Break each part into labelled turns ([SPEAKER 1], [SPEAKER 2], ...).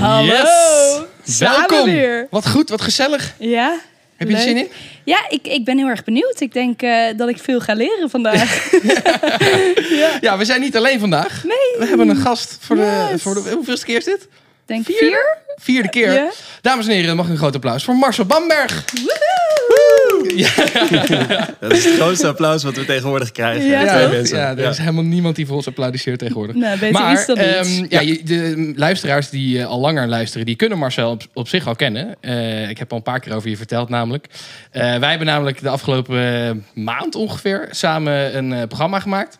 [SPEAKER 1] Hallo.
[SPEAKER 2] Yes. Welkom.
[SPEAKER 1] weer.
[SPEAKER 2] Wat goed, wat gezellig.
[SPEAKER 1] Ja.
[SPEAKER 2] Heb je er zin in?
[SPEAKER 1] Ja, ik, ik ben heel erg benieuwd. Ik denk eh, dat ik veel ga leren vandaag.
[SPEAKER 2] Ja, we zijn niet alleen vandaag.
[SPEAKER 1] Nee.
[SPEAKER 2] We hebben een gast voor de, voor de hoeveelste keer is dit?
[SPEAKER 1] Denk vier.
[SPEAKER 2] Vierde keer.
[SPEAKER 1] Ja.
[SPEAKER 2] Dames en heren, mag ik een groot applaus voor Marcel Bamberg.
[SPEAKER 3] Dat is het grootste applaus wat we tegenwoordig krijgen.
[SPEAKER 1] Ja,
[SPEAKER 3] Twee
[SPEAKER 1] toch?
[SPEAKER 3] mensen.
[SPEAKER 2] ja, er is helemaal niemand die voor ons applaudisseert tegenwoordig.
[SPEAKER 1] Nou, beter
[SPEAKER 2] maar
[SPEAKER 1] iets dan
[SPEAKER 2] ehm, ja, de luisteraars die eh, al langer luisteren, die kunnen Marcel op, op zich al kennen. Eh, ik heb al een paar keer over je verteld namelijk. Eh, wij hebben namelijk de afgelopen maand ongeveer samen een eh, programma gemaakt.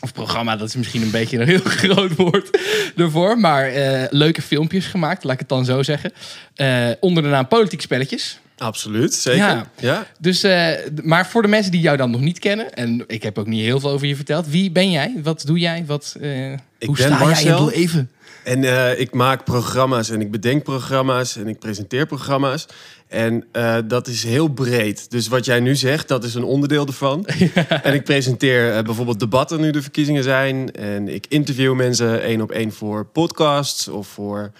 [SPEAKER 2] Of programma, dat is misschien een beetje een heel groot woord ervoor. Maar eh, leuke filmpjes gemaakt, laat ik het dan zo zeggen. Eh, onder de naam Politiek Spelletjes.
[SPEAKER 3] Absoluut, zeker.
[SPEAKER 2] Ja.
[SPEAKER 3] Ja.
[SPEAKER 2] Dus, eh, maar voor de mensen die jou dan nog niet kennen, en ik heb ook niet heel veel over je verteld. Wie ben jij? Wat doe jij? Wat, eh, hoe
[SPEAKER 3] ben
[SPEAKER 2] sta jij
[SPEAKER 3] Marcel.
[SPEAKER 2] het leven?
[SPEAKER 3] En eh, ik maak programma's en ik bedenk programma's en ik presenteer programma's. En eh, dat is heel breed. Dus wat jij nu zegt, dat is een onderdeel ervan. En ik presenteer eh, bijvoorbeeld debatten nu de verkiezingen zijn. En ik interview mensen één op één voor podcasts of voor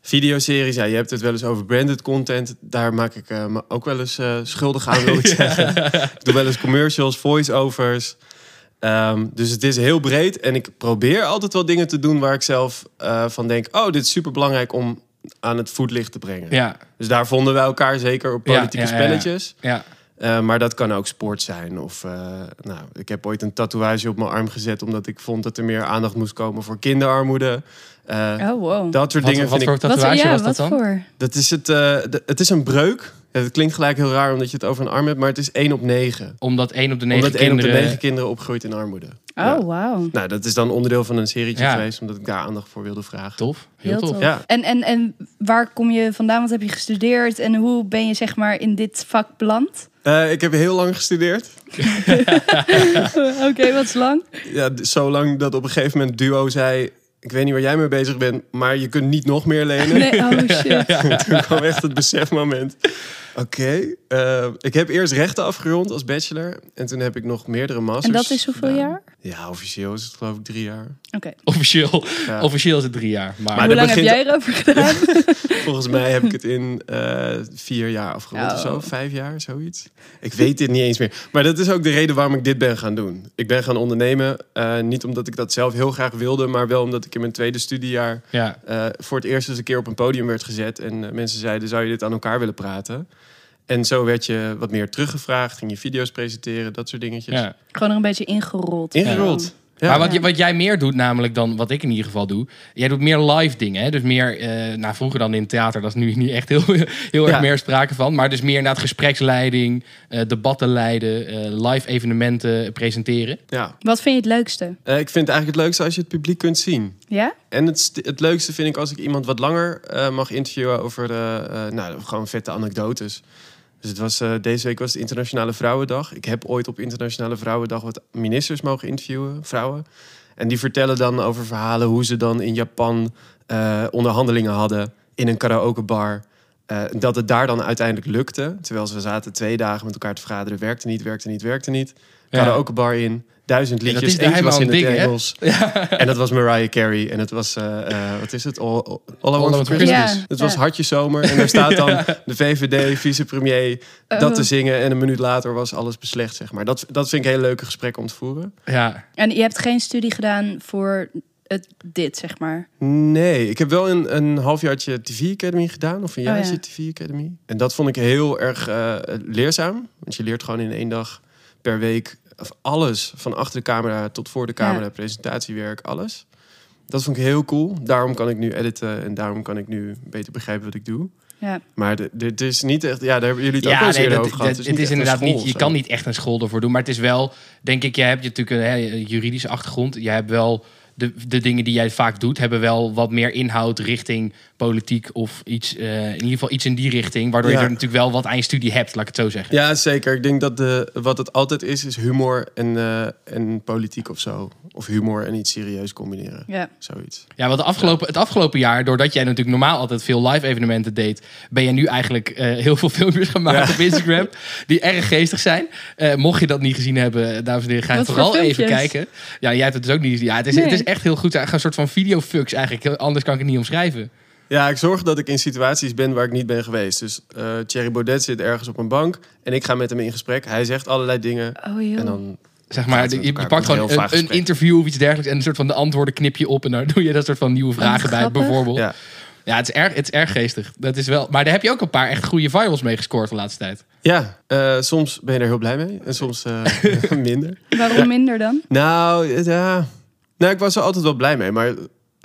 [SPEAKER 3] videoseries. Ja, je hebt het wel eens over branded content. Daar maak ik me ook wel eens schuldig aan, wil ik zeggen. ik doe wel eens commercials, voice-overs. Ehm, dus het is heel breed. En ik probeer altijd wel dingen te doen waar ik zelf eh, van denk... oh, dit is super belangrijk om aan het voetlicht te brengen.
[SPEAKER 2] Ja,
[SPEAKER 3] Dus daar vonden wij elkaar zeker op politieke
[SPEAKER 2] ja, ja, ja.
[SPEAKER 3] spelletjes.
[SPEAKER 2] ja.
[SPEAKER 3] Eh, maar dat kan ook sport zijn. Of, eh, nou, ik heb ooit een tatoeage op mijn arm gezet... omdat ik vond dat er meer aandacht moest komen voor kinderarmoede. Eh,
[SPEAKER 1] Oh, wow.
[SPEAKER 3] Dat soort
[SPEAKER 2] Wat,
[SPEAKER 3] dingen
[SPEAKER 2] wat
[SPEAKER 3] vind
[SPEAKER 2] voor
[SPEAKER 3] ik...
[SPEAKER 2] tatoeage
[SPEAKER 1] wat, ja,
[SPEAKER 2] was dat
[SPEAKER 1] wat
[SPEAKER 2] dan?
[SPEAKER 1] voor?
[SPEAKER 3] Dat is het, eh, het is een breuk. Ja, Het klinkt gelijk heel raar omdat je het over een arm hebt... maar het is 1 op 9.
[SPEAKER 2] Omdat één op de negen
[SPEAKER 3] Omdat 1 op de
[SPEAKER 2] kinderen...
[SPEAKER 3] 9 kinderen opgroeit in armoede.
[SPEAKER 1] Oh,
[SPEAKER 3] Ja.
[SPEAKER 1] wauw.
[SPEAKER 3] Nou, dat is dan onderdeel van een serietje
[SPEAKER 2] Ja.
[SPEAKER 3] geweest... omdat ik daar aandacht voor wilde vragen.
[SPEAKER 2] Tof, heel,
[SPEAKER 1] Heel
[SPEAKER 2] tof.
[SPEAKER 1] tof.
[SPEAKER 3] Ja.
[SPEAKER 1] En, en, en waar kom je vandaan? Wat heb je gestudeerd? En hoe ben je zeg maar in dit vak beland?
[SPEAKER 3] Eh, ik heb heel lang gestudeerd.
[SPEAKER 1] Oké, wat is lang?
[SPEAKER 3] Ja, zo lang dat op een gegeven moment Duo zei... ik weet niet waar jij mee bezig bent, maar je kunt niet nog meer lenen.
[SPEAKER 1] Nee, oh shit.
[SPEAKER 3] Toen kwam echt het besefmoment. Oké, eh, ik heb eerst rechten afgerond als bachelor. En toen heb ik nog meerdere masters
[SPEAKER 1] En dat is hoeveel
[SPEAKER 3] gedaan.
[SPEAKER 1] jaar?
[SPEAKER 3] Ja, officieel is het geloof ik drie jaar.
[SPEAKER 1] Oké.
[SPEAKER 2] Officieel,
[SPEAKER 3] Ja.
[SPEAKER 2] officieel is het drie jaar. Maar,
[SPEAKER 3] Maar
[SPEAKER 1] Hoe lang heb jij erover gedaan?
[SPEAKER 3] Volgens mij heb ik het in eh, vier jaar afgerond of zo.
[SPEAKER 1] Oh.
[SPEAKER 3] Vijf jaar, zoiets. Ik weet dit niet eens meer. Maar dat is ook de reden waarom ik dit ben gaan doen. Ik ben gaan ondernemen. eh, niet omdat ik dat zelf heel graag wilde. Maar wel omdat ik in mijn tweede studiejaar...
[SPEAKER 2] ja.
[SPEAKER 3] eh, voor het eerst eens een keer op een podium werd gezet. En mensen zeiden, zou je dit aan elkaar willen praten? En zo werd je wat meer teruggevraagd. Ging je video's presenteren, dat soort dingetjes.
[SPEAKER 2] ja.
[SPEAKER 1] Gewoon er een beetje ingerold.
[SPEAKER 3] Ingerold. Ja.
[SPEAKER 2] Maar wat, je- wat jij meer doet, namelijk dan wat ik in ieder geval doe. Jij doet meer live dingen. Hè? Dus meer, eh, nou vroeger dan in het theater, dat is nu niet echt heel, heel erg
[SPEAKER 3] Ja.
[SPEAKER 2] meer sprake van. Maar dus meer inderdaad gespreksleiding, eh, debatten leiden, eh, live evenementen presenteren.
[SPEAKER 3] ja.
[SPEAKER 1] Wat vind je het leukste?
[SPEAKER 3] Eh, ik vind het eigenlijk het leukste als je het publiek kunt zien.
[SPEAKER 1] Ja?
[SPEAKER 3] En het, het leukste vind ik als ik iemand wat langer eh, mag interviewen over eh, eh, nou, gewoon vette anekdotes. Dus het was, eh, deze week was het Internationale Vrouwendag. Ik heb ooit op Internationale Vrouwendag wat ministers mogen interviewen, vrouwen. En die vertellen dan over verhalen hoe ze dan in Japan eh, onderhandelingen hadden in een karaokebar. Eh, dat het daar dan uiteindelijk lukte. Terwijl ze zaten twee dagen met elkaar te vergaderen. Werkte niet, werkte niet, werkte niet.
[SPEAKER 2] Ja.
[SPEAKER 3] Karaokebar in. Duizend
[SPEAKER 2] Ja, dat
[SPEAKER 3] liedjes.
[SPEAKER 2] is
[SPEAKER 3] Eentje was in
[SPEAKER 2] een ding.
[SPEAKER 3] En dat was Mariah Carey. En het was, eh, eh, wat is het? All, all, All I Want for
[SPEAKER 2] for
[SPEAKER 3] Christmas. Het was. Hartje Zomer. En daar staat dan de VVD, vicepremier, dat
[SPEAKER 1] Oh.
[SPEAKER 3] te zingen. En een minuut later was alles beslecht, zeg maar. Dat, dat vind ik een hele leuke gesprekken om te voeren.
[SPEAKER 2] Ja,
[SPEAKER 1] En je hebt geen studie gedaan voor het, dit, zeg maar.
[SPEAKER 3] Nee, ik heb wel een, een halfjaartje TV Academy gedaan. Of een
[SPEAKER 1] Oh,
[SPEAKER 3] jaartje
[SPEAKER 1] ja.
[SPEAKER 3] TV Academy. En dat vond ik heel erg eh, leerzaam. Want je leert gewoon in één dag per week alles. Van achter de camera tot voor de camera.
[SPEAKER 1] Ja.
[SPEAKER 3] Presentatiewerk, alles. Dat vond ik heel cool. Daarom kan ik nu editen. En daarom kan ik nu beter begrijpen wat ik doe.
[SPEAKER 1] Ja.
[SPEAKER 3] Maar dit is niet echt... Ja, daar hebben jullie het ook
[SPEAKER 2] ja
[SPEAKER 3] al eens
[SPEAKER 2] nee,
[SPEAKER 3] eerder
[SPEAKER 2] dat,
[SPEAKER 3] over gehad.
[SPEAKER 2] dat-
[SPEAKER 3] Het
[SPEAKER 2] het is inderdaad
[SPEAKER 3] school
[SPEAKER 2] niet, je
[SPEAKER 3] zo.
[SPEAKER 2] kan niet echt een school ervoor doen. Maar het is wel, denk ik, je hebt je natuurlijk een hè, juridische achtergrond. Je hebt wel de, de dingen die jij vaak doet, hebben wel wat meer inhoud richting politiek of iets, eh, in ieder geval iets in die richting. Waardoor
[SPEAKER 3] Ja.
[SPEAKER 2] je er natuurlijk wel wat aan je studie hebt, laat ik het zo zeggen.
[SPEAKER 3] Ja, zeker. Ik denk dat de, wat het altijd is, is humor en, eh, en politiek of zo. Of humor en iets serieus combineren.
[SPEAKER 1] Ja.
[SPEAKER 3] Zoiets.
[SPEAKER 2] Ja, want de afgelopen, het afgelopen jaar, doordat jij natuurlijk normaal altijd veel live evenementen deed, ben je nu eigenlijk eh, heel veel filmpjes gemaakt
[SPEAKER 3] Ja.
[SPEAKER 2] op Instagram die erg geestig zijn. Eh, mocht je dat niet gezien hebben, dames en heren, ga
[SPEAKER 1] voor
[SPEAKER 2] vooral even
[SPEAKER 1] filmpjes?
[SPEAKER 2] kijken. Ja, jij hebt het dus ook niet gezien. Ja, het is,
[SPEAKER 1] Nee.
[SPEAKER 2] het is echt heel goed. Een soort van videofucks eigenlijk. Heel- Anders kan ik het niet omschrijven.
[SPEAKER 3] Ja, ik zorg dat ik in situaties ben waar ik niet ben geweest. Dus eh Thierry Baudet zit ergens op een bank en ik ga met hem in gesprek. Hij zegt allerlei dingen
[SPEAKER 1] Oh joh.
[SPEAKER 3] en dan...
[SPEAKER 2] Zeg maar, je, je pakt gewoon een, interview of iets dergelijks en een soort van de antwoorden knip je op en dan doe je dat soort van nieuwe vragen bij bijvoorbeeld. Ja,
[SPEAKER 3] Ja,
[SPEAKER 2] het, is erg, het is erg geestig. Dat is wel, maar daar heb je ook een paar echt goede virals mee gescoord de laatste tijd.
[SPEAKER 3] ja eh, soms ben je er heel blij mee en soms eh, minder.
[SPEAKER 1] Waarom minder dan?
[SPEAKER 3] Nou, ja. Nou, ik was er altijd wel blij mee. Maar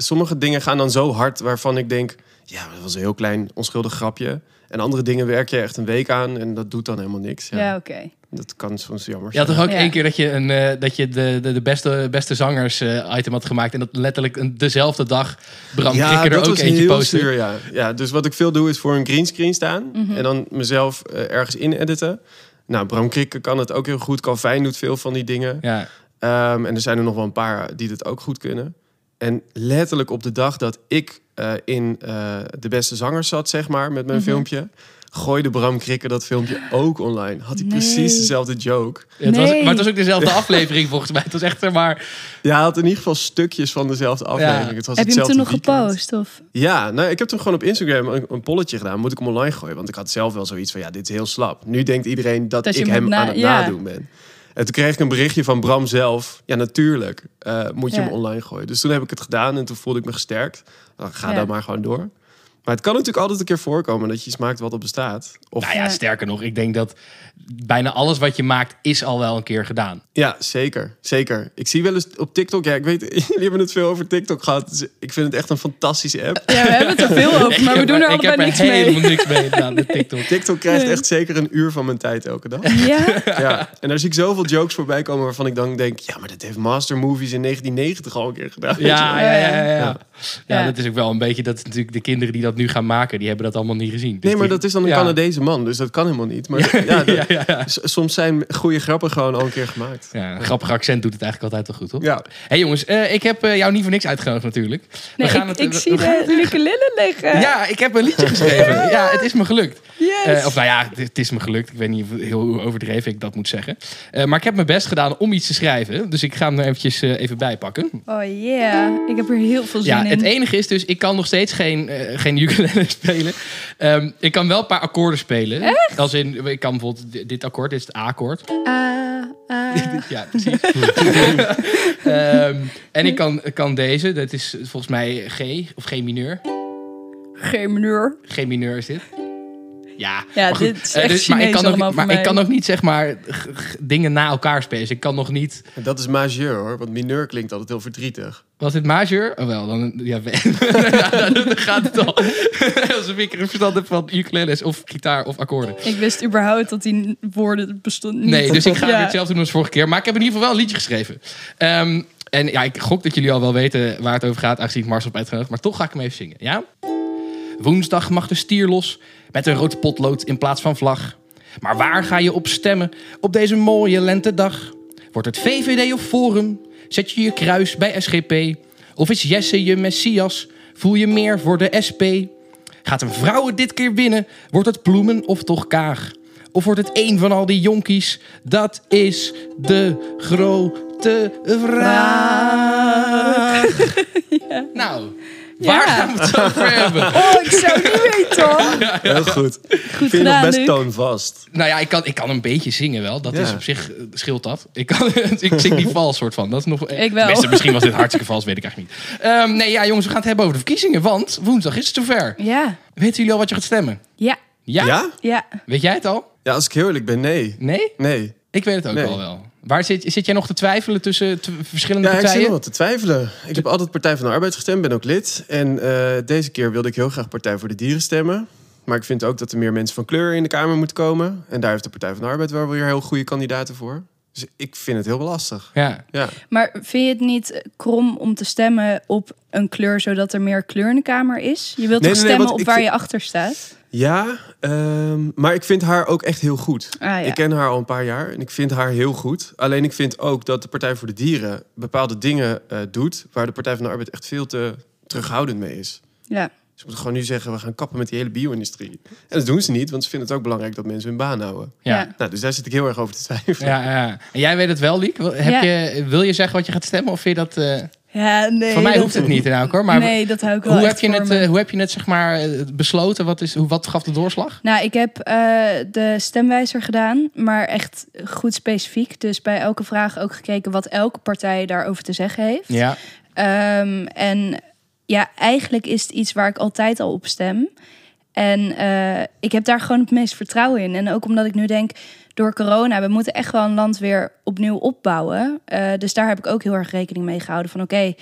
[SPEAKER 3] sommige dingen gaan dan zo hard waarvan ik denk... Ja, dat was een heel klein onschuldig grapje. En andere dingen werk je echt een week aan en dat doet dan helemaal niks. Ja,
[SPEAKER 1] Ja, oké.
[SPEAKER 3] Dat kan soms jammer
[SPEAKER 2] Je had
[SPEAKER 3] zijn.
[SPEAKER 2] toch ook
[SPEAKER 1] Ja.
[SPEAKER 2] één keer dat je, een, eh, dat je de, de, de beste, beste zangers eh, item had gemaakt. En dat letterlijk een, dezelfde dag Bram Krikke er ook
[SPEAKER 3] was
[SPEAKER 2] eentje postte.
[SPEAKER 3] zuur, ja. ja. Dus wat ik veel doe is voor een greenscreen staan.
[SPEAKER 1] Mhm.
[SPEAKER 3] En dan mezelf eh, ergens in editen. Nou, Bram Krikke kan het ook heel goed. Calvin doet veel van die dingen.
[SPEAKER 2] Ja.
[SPEAKER 3] Ehm, en er zijn er nog wel een paar die het ook goed kunnen. En letterlijk op de dag dat ik eh, in eh, de beste zangers zat, zeg maar, met mijn
[SPEAKER 1] Mhm.
[SPEAKER 3] filmpje, gooide Bram Krikke dat filmpje ook online. Had hij
[SPEAKER 1] Nee.
[SPEAKER 3] precies dezelfde joke.
[SPEAKER 2] Ja, het was,
[SPEAKER 1] Nee.
[SPEAKER 2] maar het was ook dezelfde aflevering volgens mij. Het was echt zeg maar.
[SPEAKER 3] Ja, hij had in ieder geval stukjes van dezelfde aflevering. Het was
[SPEAKER 1] Heb je hem
[SPEAKER 3] hetzelfde
[SPEAKER 1] toen nog
[SPEAKER 3] weekend.
[SPEAKER 1] gepost? Of?
[SPEAKER 3] Ja, nou, ik heb toen gewoon op Instagram een, een polletje gedaan. Moet ik hem online gooien? Want ik had zelf wel zoiets van, ja, dit is heel slap. Nu denkt iedereen dat, ik
[SPEAKER 1] hem na-
[SPEAKER 3] aan het
[SPEAKER 1] ja.
[SPEAKER 3] nadoen ben. En toen kreeg ik een berichtje van Bram zelf. Ja, natuurlijk eh, moet je
[SPEAKER 1] Ja.
[SPEAKER 3] hem online gooien. Dus toen heb ik het gedaan en toen voelde ik me gesterkt. Dan ga
[SPEAKER 1] Ja.
[SPEAKER 3] dan maar gewoon door. Maar het kan natuurlijk altijd een keer voorkomen dat je iets maakt wat op bestaat. Of
[SPEAKER 2] Nou ja, sterker nog, ik denk dat bijna alles wat je maakt is al wel een keer gedaan.
[SPEAKER 3] Ja, zeker. Zeker. Ik zie wel eens op TikTok... Ja, ik weet, jullie hebben het veel over TikTok gehad. Dus ik vind het echt een fantastische app.
[SPEAKER 1] Ja, we hebben het er veel over, maar we
[SPEAKER 2] heb
[SPEAKER 1] doen er
[SPEAKER 2] ik heb
[SPEAKER 1] allebei niks
[SPEAKER 2] helemaal
[SPEAKER 1] mee.
[SPEAKER 2] niks mee gedaan met TikTok.
[SPEAKER 3] TikTok krijgt echt zeker een uur van mijn tijd elke dag.
[SPEAKER 1] Ja?
[SPEAKER 3] Ja, en daar zie ik zoveel jokes voorbij komen waarvan ik dan denk... ja, maar dat heeft Master Movies in 1990 al een keer gedaan.
[SPEAKER 2] ja, ja, ja, ja. Ja. Dat is ook wel een beetje dat natuurlijk de kinderen die dat nu gaan maken, die hebben dat allemaal niet gezien. Dus
[SPEAKER 3] Nee, maar
[SPEAKER 2] die-
[SPEAKER 3] dat is dan een
[SPEAKER 2] ja.
[SPEAKER 3] Canadese man, dus dat kan helemaal niet. Maar ja, dat-
[SPEAKER 2] ja, ja, ja.
[SPEAKER 3] s- soms zijn goede grappen gewoon al een keer gemaakt.
[SPEAKER 2] Ja, een grappig accent doet het eigenlijk altijd wel goed, toch?
[SPEAKER 3] Ja,
[SPEAKER 2] hey, jongens, eh, ik heb eh, jou niet voor niks uitgenodigd natuurlijk.
[SPEAKER 1] Nee,
[SPEAKER 2] we gaan
[SPEAKER 1] ik,
[SPEAKER 2] het,
[SPEAKER 1] ik
[SPEAKER 2] we-
[SPEAKER 1] zie
[SPEAKER 2] we
[SPEAKER 1] de ukulele liggen.
[SPEAKER 2] Ja, ik heb een liedje geschreven. ja, het is me gelukt.
[SPEAKER 1] Yes.
[SPEAKER 2] Eh, of nou ja, het, het is me gelukt. Ik weet niet hoe overdreven ik dat moet zeggen. Eh, maar ik heb mijn best gedaan om iets te schrijven. Dus ik ga hem er eventjes eh, even bij pakken.
[SPEAKER 1] Oh yeah, ik heb er heel veel zin
[SPEAKER 2] Ja,
[SPEAKER 1] in.
[SPEAKER 2] Het enige is dus, ik kan nog steeds geen, eh, geen ukulele spelen. Ehm, ik kan wel een paar akkoorden spelen. Als in, ik kan bijvoorbeeld dit- dit akkoord, dit is het A-akkoord.
[SPEAKER 1] Ah, ah.
[SPEAKER 2] ja, precies. Ehm, en ik kan, kan deze, dat is volgens mij G of G mineur.
[SPEAKER 1] Geen mineur.
[SPEAKER 2] G mineur is dit. Ja,
[SPEAKER 1] Ja,
[SPEAKER 2] maar goed,
[SPEAKER 1] dit is
[SPEAKER 2] eh,
[SPEAKER 1] echt
[SPEAKER 2] dus- maar ik kan ook, maar ik kan ook niet zeg maar g- g- dingen na elkaar spelen. Dus ik kan nog niet.
[SPEAKER 3] en dat is majeur hoor, want mineur klinkt altijd heel verdrietig.
[SPEAKER 2] Was dit majeur? Oh wel, dan ja, dan gaat het al. Alsof ik er een verstand heb van ukuleles of gitaar of akkoorden.
[SPEAKER 1] Ik wist überhaupt dat die woorden bestonden niet.
[SPEAKER 2] Nee, dus ik ga
[SPEAKER 1] Ja.
[SPEAKER 2] weer hetzelfde doen als vorige keer. Maar ik heb in ieder geval wel een liedje geschreven. Ehm, en ja, ik gok dat jullie al wel weten waar het over gaat, aangezien ik Marcel heb uitgenodigd. Maar toch ga ik hem even zingen, ja? Woensdag mag de stier los met een rood potlood in plaats van vlag. Maar waar ga je op stemmen op deze mooie lentedag? Wordt het VVD of Forum? Zet je je kruis bij SGP? Of is Jesse je Messias? Voel je meer voor de SP? Gaat een vrouw het dit keer winnen? Wordt het Ploemen of toch Kaag? Of wordt het één van al die jonkies? Dat is de grote vraag. Nou, waar
[SPEAKER 1] Ja.
[SPEAKER 2] gaan we het over hebben?
[SPEAKER 1] Oh, ik zou het niet weten hoor.
[SPEAKER 3] Heel goed.
[SPEAKER 1] Goed
[SPEAKER 3] Ik vind je nog
[SPEAKER 1] gedaan,
[SPEAKER 3] best
[SPEAKER 1] Luc.
[SPEAKER 3] toonvast.
[SPEAKER 2] Nou ja, ik kan, ik kan een beetje zingen wel. Dat
[SPEAKER 3] Ja.
[SPEAKER 2] is op zich, eh, scheelt dat. Ik, kan, ik zing niet vals soort van. Dat is nog,
[SPEAKER 1] Ik wel.
[SPEAKER 2] Tenminste, misschien was dit hartstikke vals, weet ik eigenlijk niet. Ehm, nee, ja jongens, we gaan het hebben over de verkiezingen. Want woensdag is het zover.
[SPEAKER 1] Ja,
[SPEAKER 2] Weten jullie al wat je gaat stemmen?
[SPEAKER 1] ja,
[SPEAKER 2] Ja?
[SPEAKER 3] Ja?
[SPEAKER 1] ja.
[SPEAKER 2] Weet jij het al?
[SPEAKER 3] Ja, als ik heel eerlijk ben, nee.
[SPEAKER 2] Nee?
[SPEAKER 3] Nee.
[SPEAKER 2] Ik weet het ook
[SPEAKER 3] Nee.
[SPEAKER 2] al wel. Waar zit, zit jij nog te twijfelen tussen verschillende
[SPEAKER 3] Ja, ik zit
[SPEAKER 2] partijen?
[SPEAKER 3] nog wat te twijfelen. Ik heb altijd Partij van de Arbeid gestemd, ben ook lid. En eh, deze keer wilde ik heel graag Partij voor de Dieren stemmen. Maar ik vind ook dat er meer mensen van kleur in de Kamer moeten komen. En daar heeft de Partij van de Arbeid wel weer heel goede kandidaten voor. Dus ik vind het heel lastig.
[SPEAKER 2] Ja.
[SPEAKER 3] Ja.
[SPEAKER 1] Maar vind je het niet krom om te stemmen op een kleur zodat er meer kleur in de kamer is? Je wilt
[SPEAKER 3] Nee,
[SPEAKER 1] toch
[SPEAKER 3] nee,
[SPEAKER 1] stemmen op waar
[SPEAKER 3] vind-
[SPEAKER 1] je achter staat?
[SPEAKER 3] Ja, ehm, maar ik vind haar ook echt heel goed.
[SPEAKER 1] Ah, ja.
[SPEAKER 3] Ik ken haar al een paar jaar en ik vind haar heel goed. Alleen ik vind ook dat de Partij voor de Dieren bepaalde dingen eh, doet... waar de Partij van de Arbeid echt veel te terughoudend mee is.
[SPEAKER 1] ja.
[SPEAKER 3] Ze moeten gewoon nu zeggen, we gaan kappen met die hele bio-industrie. En dat doen ze niet, want ze vinden het ook belangrijk dat mensen hun baan houden.
[SPEAKER 2] Ja.
[SPEAKER 3] Nou, dus daar zit ik heel erg over te twijfelen.
[SPEAKER 2] Ja, ja. En jij weet het wel, Liek? Wil- Heb
[SPEAKER 1] Ja.
[SPEAKER 2] je, wil je zeggen wat je gaat stemmen? Of vind je dat... eh,
[SPEAKER 1] Ja, nee.
[SPEAKER 2] voor mij
[SPEAKER 1] dat-
[SPEAKER 2] hoeft het niet nou, hoor. Maar
[SPEAKER 1] nee, dat hou ik wel
[SPEAKER 2] hoe, heb je het, eh, hoe heb je het zeg maar, eh, besloten? Wat, is, hoe, wat gaf de doorslag?
[SPEAKER 1] Nou, ik heb eh, de stemwijzer gedaan, maar echt goed specifiek. Dus bij elke vraag ook gekeken wat elke partij daarover te zeggen heeft.
[SPEAKER 2] Ja.
[SPEAKER 1] Ehm, en ja, eigenlijk is het iets waar ik altijd al op stem. En eh, ik heb daar gewoon het meest vertrouwen in. En ook omdat ik nu denk, door corona, we moeten echt wel een land weer opnieuw opbouwen. Eh, dus daar heb ik ook heel erg rekening mee gehouden van oké,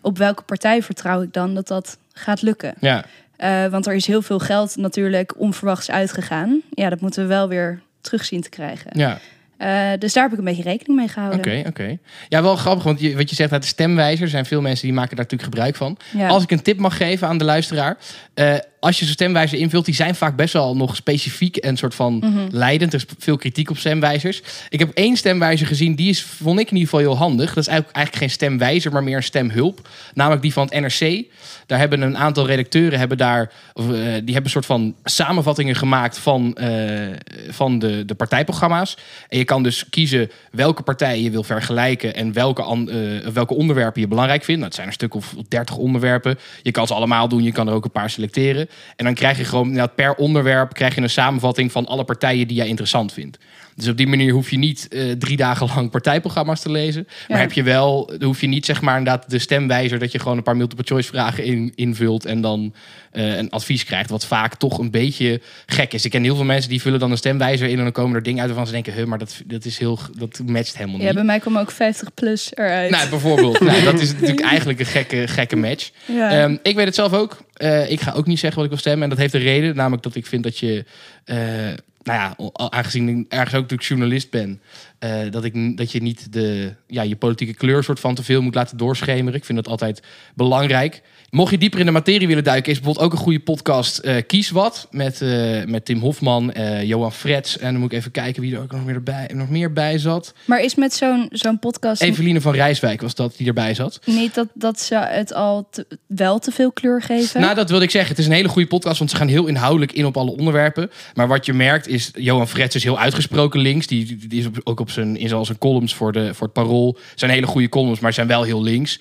[SPEAKER 1] op welke partij vertrouw ik dan dat dat gaat lukken?
[SPEAKER 2] Ja.
[SPEAKER 1] Eh, want er is heel veel geld natuurlijk onverwachts uitgegaan. Ja, dat moeten we wel weer terug zien te krijgen.
[SPEAKER 2] Ja.
[SPEAKER 1] Eh, dus daar heb ik een beetje rekening mee gehouden.
[SPEAKER 2] Oké, oké. Ja, wel grappig, want je, wat je zegt, uit de stemwijzer zijn veel mensen die maken daar natuurlijk gebruik van.
[SPEAKER 1] Ja.
[SPEAKER 2] Als ik een tip mag geven aan de luisteraar. eh, als je zo'n stemwijzer invult, die zijn vaak best wel nog specifiek en soort van
[SPEAKER 1] Mhm.
[SPEAKER 2] leidend. Er is veel kritiek op stemwijzers. Ik heb één stemwijzer gezien, die is, vond ik in ieder geval heel handig. Dat is eigenlijk, eigenlijk geen stemwijzer, maar meer een stemhulp. Namelijk die van het NRC. Daar hebben een aantal redacteuren hebben daar, of, eh, die hebben een soort van samenvattingen gemaakt van, eh, van de, de partijprogramma's. En je kan dus kiezen welke partij je wil vergelijken en welke, eh, welke onderwerpen je belangrijk vindt. Nou, het zijn een stuk of dertig onderwerpen. Je kan ze allemaal doen, je kan er ook een paar selecteren. En dan krijg je gewoon inderdaad per onderwerp krijg je een samenvatting van alle partijen die jij interessant vindt. Dus op die manier hoef je niet eh, drie dagen lang partijprogramma's te lezen. Maar heb je wel, dan hoef je niet zeg maar inderdaad de stemwijzer dat je gewoon een paar multiple choice vragen in, invult en dan eh, een advies krijgt. Wat vaak toch een beetje gek is. Ik ken heel veel mensen die vullen dan een stemwijzer in en dan komen er dingen uit waarvan ze denken, huh, maar dat, dat is heel, dat matcht helemaal niet.
[SPEAKER 1] Ja, bij mij kwam ook 50 plus eruit.
[SPEAKER 2] Nou, bijvoorbeeld. nou, dat is natuurlijk eigenlijk een gekke, gekke match.
[SPEAKER 1] ja.
[SPEAKER 2] Ehm, ik weet het zelf ook. Eh, ik ga ook niet zeggen wat ik wil stemmen. En dat heeft een reden. Namelijk dat ik vind dat je... nou ja, aangezien ik ergens ook natuurlijk journalist ben... eh, dat, ik, dat je niet de, ja, je politieke kleur soort van te veel moet laten doorschemeren. Ik vind dat altijd belangrijk. Mocht je dieper in de materie willen duiken... is bijvoorbeeld ook een goede podcast eh, Kies Wat... met, eh, met Tim Hofman, eh, Johan Frets... en dan moet ik even kijken wie er ook nog meer, erbij, nog meer bij zat.
[SPEAKER 1] Maar is met zo'n zo'n podcast
[SPEAKER 2] Eveline van Rijswijk was dat die erbij zat.
[SPEAKER 1] niet dat, dat ze het al te- wel te veel kleur geven?
[SPEAKER 2] Nou, dat wilde ik zeggen. Het is een hele goede podcast, want ze gaan heel inhoudelijk in op alle onderwerpen. Maar wat je merkt is, Johan Frets is heel uitgesproken links. Die, die is ook op zijn, in zijn columns voor, de, voor het Parool. zijn hele goede columns, maar zijn wel heel links.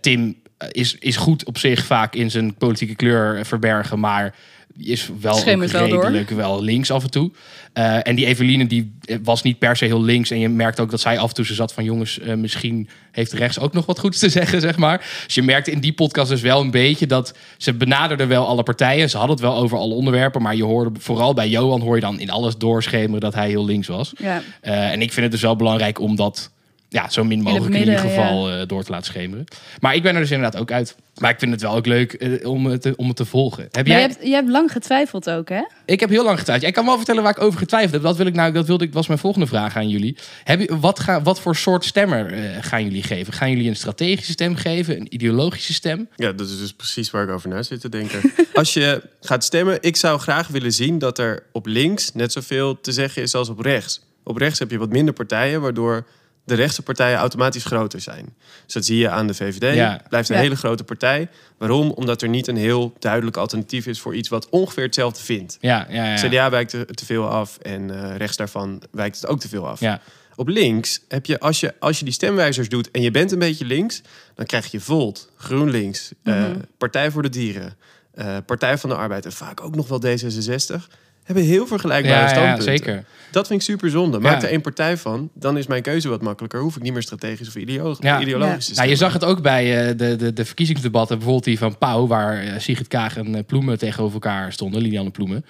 [SPEAKER 2] Tim is, is goed op zich vaak in zijn politieke kleur verbergen, maar is wel
[SPEAKER 1] Schemert wel
[SPEAKER 2] redelijk wel links af en toe. Eh, en die Eveline die was niet per se heel links. En je merkt ook dat zij af en toe ze zat van jongens, eh, misschien heeft rechts ook nog wat goeds te zeggen, zeg maar. Dus je merkte in die podcast dus wel een beetje dat ze benaderden wel alle partijen. Ze hadden het wel over alle onderwerpen, maar je hoorde vooral bij Johan hoor je dan in alles doorschemeren dat hij heel links was.
[SPEAKER 1] Ja.
[SPEAKER 2] Eh, en ik vind het dus wel belangrijk om dat ja, zo min mogelijk in,
[SPEAKER 1] midden,
[SPEAKER 2] ieder geval eh, door te laten schemeren. Maar ik ben er dus inderdaad ook uit. Maar ik vind het wel ook leuk eh, om, het, te- om het te volgen. Heb
[SPEAKER 1] Maar
[SPEAKER 2] jij...
[SPEAKER 1] je, hebt, je hebt lang getwijfeld ook, hè?
[SPEAKER 2] Ik heb heel lang getwijfeld. Ik kan wel vertellen waar ik over getwijfeld heb. Dat, wil ik nou, dat wilde ik, was mijn volgende vraag aan jullie. Heb je, wat, ga, wat voor soort stemmer eh, gaan jullie geven? Gaan jullie een strategische stem geven? Een ideologische stem?
[SPEAKER 3] Ja, dat is dus precies waar ik over na zit te denken. Als je gaat stemmen, ik zou graag willen zien dat er op links net zoveel te zeggen is als op rechts. Op rechts heb je wat minder partijen, waardoor de rechtse partijen automatisch groter zijn. Dus dat zie je aan de VVD.
[SPEAKER 2] Ja.
[SPEAKER 3] Blijft een
[SPEAKER 1] Ja.
[SPEAKER 3] hele grote partij. Waarom? Omdat er niet een heel duidelijk alternatief is voor iets wat ongeveer hetzelfde vindt.
[SPEAKER 2] Ja, ja, ja.
[SPEAKER 3] CDA wijkt te, te veel af en eh, rechts daarvan wijkt het ook te veel af.
[SPEAKER 2] Ja,
[SPEAKER 3] Op links heb je als, je, als je die stemwijzers doet en je bent een beetje links, dan krijg je Volt, GroenLinks, eh, Partij voor de Dieren, eh, Partij van de Arbeid en vaak ook nog wel D66. Hebben heel vergelijkbare
[SPEAKER 2] ja, ja,
[SPEAKER 3] standpunten.
[SPEAKER 2] zeker.
[SPEAKER 3] Dat vind ik super zonde. Maak er één partij van, dan is mijn keuze wat makkelijker. Hoef ik niet meer strategisch of ideologisch
[SPEAKER 1] Ja.
[SPEAKER 3] te
[SPEAKER 2] Nou, je zag het ook bij eh, de, de, de verkiezingsdebatten, bijvoorbeeld die van Pauw, waar eh, Sigrid Kaag en eh, Ploemen tegenover elkaar stonden, Lilianne Ploemen.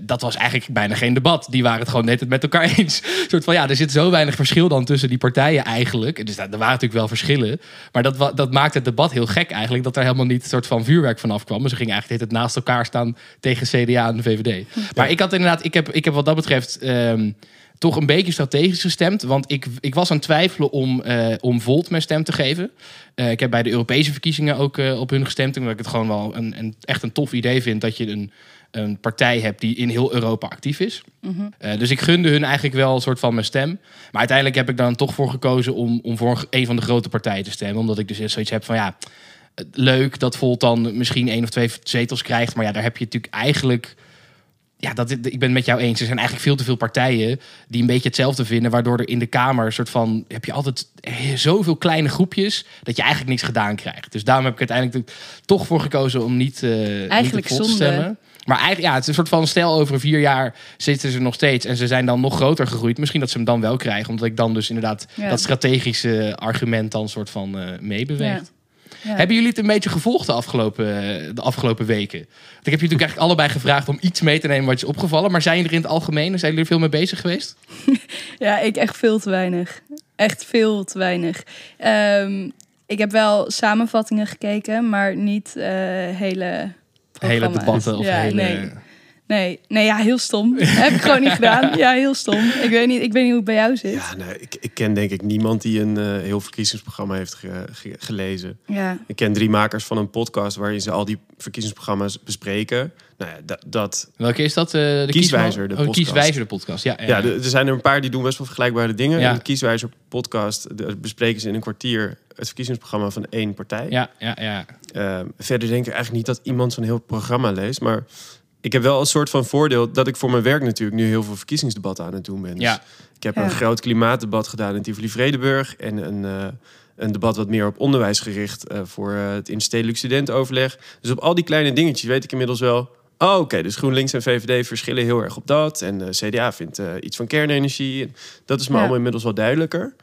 [SPEAKER 2] Dat was eigenlijk bijna geen debat. Die waren het gewoon net het met elkaar eens. Een soort van, ja, er zit zo weinig verschil dan tussen die partijen eigenlijk. Dus daar, er waren natuurlijk wel verschillen. Maar dat, dat maakte het debat heel gek eigenlijk, dat er helemaal niet een soort van vuurwerk vanaf kwam. Maar ze gingen eigenlijk het naast elkaar staan tegen CDA en de VVD. Maar ik had inderdaad, ik heb, ik heb wat dat betreft... ehm, toch een beetje strategisch gestemd. Want ik, ik was aan het twijfelen om, eh, om Volt mijn stem te geven. Eh, ik heb bij de Europese verkiezingen ook eh, op hun gestemd. Omdat ik het gewoon wel een, een, echt een tof idee vind dat je een, een partij hebt die in heel Europa actief is. Eh, dus ik gunde hun eigenlijk wel een soort van mijn stem. Maar uiteindelijk heb ik dan toch voor gekozen om, om voor een van de grote partijen te stemmen. Omdat ik dus zoiets heb van ja, leuk dat Volt dan misschien één of twee zetels krijgt. Maar ja, daar heb je natuurlijk eigenlijk ja, dat, ik ben het met jou eens. Er zijn eigenlijk veel te veel partijen die een beetje hetzelfde vinden. Waardoor er in de Kamer een soort van. heb je altijd zoveel kleine groepjes. dat je eigenlijk niks gedaan krijgt. Dus daarom heb ik uiteindelijk toch voor gekozen om niet, uh,
[SPEAKER 1] eigenlijk
[SPEAKER 2] niet te stemmen. Maar eigenlijk, ja, het is een soort van stel over vier jaar zitten ze nog steeds en ze zijn dan nog groter gegroeid. Misschien dat ze hem dan wel krijgen, omdat ik dan dus inderdaad
[SPEAKER 1] Ja.
[SPEAKER 2] dat strategische argument dan soort van eh meebeweegt.
[SPEAKER 1] Ja.
[SPEAKER 2] Hebben jullie het een beetje gevolgd de afgelopen, de afgelopen weken? Want ik heb je natuurlijk eigenlijk allebei gevraagd om iets mee te nemen wat je is opgevallen. Maar zijn jullie er in het algemeen, zijn jullie er veel mee bezig geweest?
[SPEAKER 1] Ja, ik echt veel te weinig. Echt veel te weinig. Ehm, ik heb wel samenvattingen gekeken, maar niet eh, hele.
[SPEAKER 2] Hele debatten of
[SPEAKER 1] ja,
[SPEAKER 2] hele...
[SPEAKER 1] Nee. Nee, nee, ja, heel stom. heb ik gewoon niet gedaan. Ja, heel stom. Ik weet niet, ik weet niet hoe het bij jou zit.
[SPEAKER 3] Ja, nee, ik, ik ken denk ik niemand die een eh, heel verkiezingsprogramma heeft ge- ge- gelezen.
[SPEAKER 1] Ja,
[SPEAKER 3] Ik ken drie makers van een podcast waarin ze al die verkiezingsprogramma's bespreken. Nou ja, dat, dat
[SPEAKER 2] Welke is dat? Eh, de
[SPEAKER 3] Kieswijzer, de
[SPEAKER 2] oh. Kieswijzer, de podcast. Ja, ja,
[SPEAKER 3] ja, de- er zijn er een paar die doen best wel vergelijkbare dingen.
[SPEAKER 2] Ja.
[SPEAKER 3] De Kieswijzer podcast de- bespreken ze in een kwartier het verkiezingsprogramma van één partij.
[SPEAKER 2] ja, ja, ja.
[SPEAKER 3] Eh, verder denk ik eigenlijk niet dat iemand zo'n heel programma leest. Maar ik heb wel een soort van voordeel dat ik voor mijn werk natuurlijk nu heel veel verkiezingsdebatten aan het doen ben. Dus ik heb
[SPEAKER 1] Ja.
[SPEAKER 3] een groot klimaatdebat gedaan in Tivoli-Vredenburg. En een, eh, een debat wat meer op onderwijs gericht eh, voor eh, het Instedelijk Studentenoverleg. Dus op al die kleine dingetjes weet ik inmiddels wel... Oh, oké, dus GroenLinks en VVD verschillen heel erg op dat. En de CDA vindt eh, iets van kernenergie. En dat is me
[SPEAKER 1] Ja.
[SPEAKER 3] allemaal inmiddels wel duidelijker.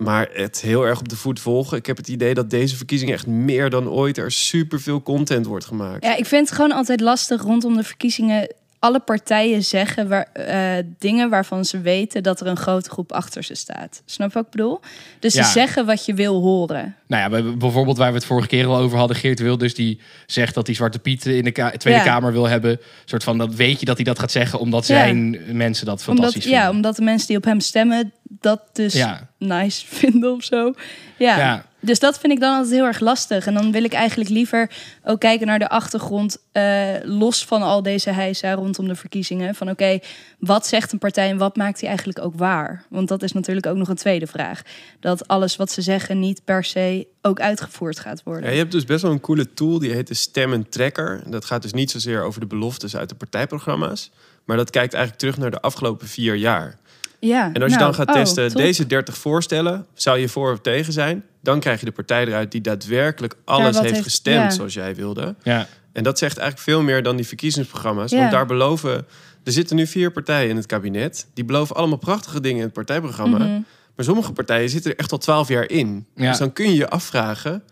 [SPEAKER 3] Maar het heel erg op de voet volgen. Ik heb het idee dat deze verkiezingen echt meer dan ooit er superveel content wordt gemaakt.
[SPEAKER 1] ja, ik vind het gewoon altijd lastig rondom de verkiezingen. Alle partijen zeggen waar, eh, dingen waarvan ze weten dat er een grote groep achter ze staat. Snap je wat ik bedoel? Dus
[SPEAKER 2] Ja.
[SPEAKER 1] ze zeggen wat je wil horen.
[SPEAKER 2] Nou ja, bijvoorbeeld waar we het vorige keer al over hadden. Geert Wilders die zegt dat hij Zwarte Piet in de Ka- Tweede
[SPEAKER 1] Ja.
[SPEAKER 2] Kamer wil hebben. Een soort van, dat weet je dat hij dat gaat zeggen omdat
[SPEAKER 1] Ja.
[SPEAKER 2] zijn mensen dat fantastisch
[SPEAKER 1] Omdat,
[SPEAKER 2] vinden.
[SPEAKER 1] ja, omdat de mensen die op hem stemmen dat dus
[SPEAKER 2] Ja.
[SPEAKER 1] nice vinden of zo. Ja.
[SPEAKER 2] Ja.
[SPEAKER 1] Dus dat vind ik dan altijd heel erg lastig. En dan wil ik eigenlijk liever ook kijken naar de achtergrond, eh, los van al deze heisa rondom de verkiezingen. Van oké, wat zegt een partij en wat maakt die eigenlijk ook waar? Want dat is natuurlijk ook nog een tweede vraag. Dat alles wat ze zeggen niet per se ook uitgevoerd gaat worden.
[SPEAKER 3] Ja, je hebt dus best wel een coole tool, die heet de Stemmen Tracker. Dat gaat dus niet zozeer over de beloftes uit de partijprogramma's. Maar dat kijkt eigenlijk terug naar de afgelopen vier jaar.
[SPEAKER 1] Ja,
[SPEAKER 3] En als je
[SPEAKER 1] nou,
[SPEAKER 3] dan gaat
[SPEAKER 1] oh,
[SPEAKER 3] testen, deze 30 voorstellen, zou je voor of tegen zijn? Dan krijg je de partij eruit die daadwerkelijk alles heeft,
[SPEAKER 1] heeft-
[SPEAKER 3] gestemd
[SPEAKER 1] ja.
[SPEAKER 3] zoals jij wilde.
[SPEAKER 2] Ja.
[SPEAKER 3] En dat zegt eigenlijk veel meer dan die verkiezingsprogramma's.
[SPEAKER 1] Ja.
[SPEAKER 3] Want daar beloven... Er zitten nu vier partijen in het kabinet. Die beloven allemaal prachtige dingen in het partijprogramma.
[SPEAKER 1] Mhm.
[SPEAKER 3] Maar sommige partijen zitten er echt al twaalf jaar in.
[SPEAKER 2] Ja.
[SPEAKER 3] Dus dan kun je je afvragen...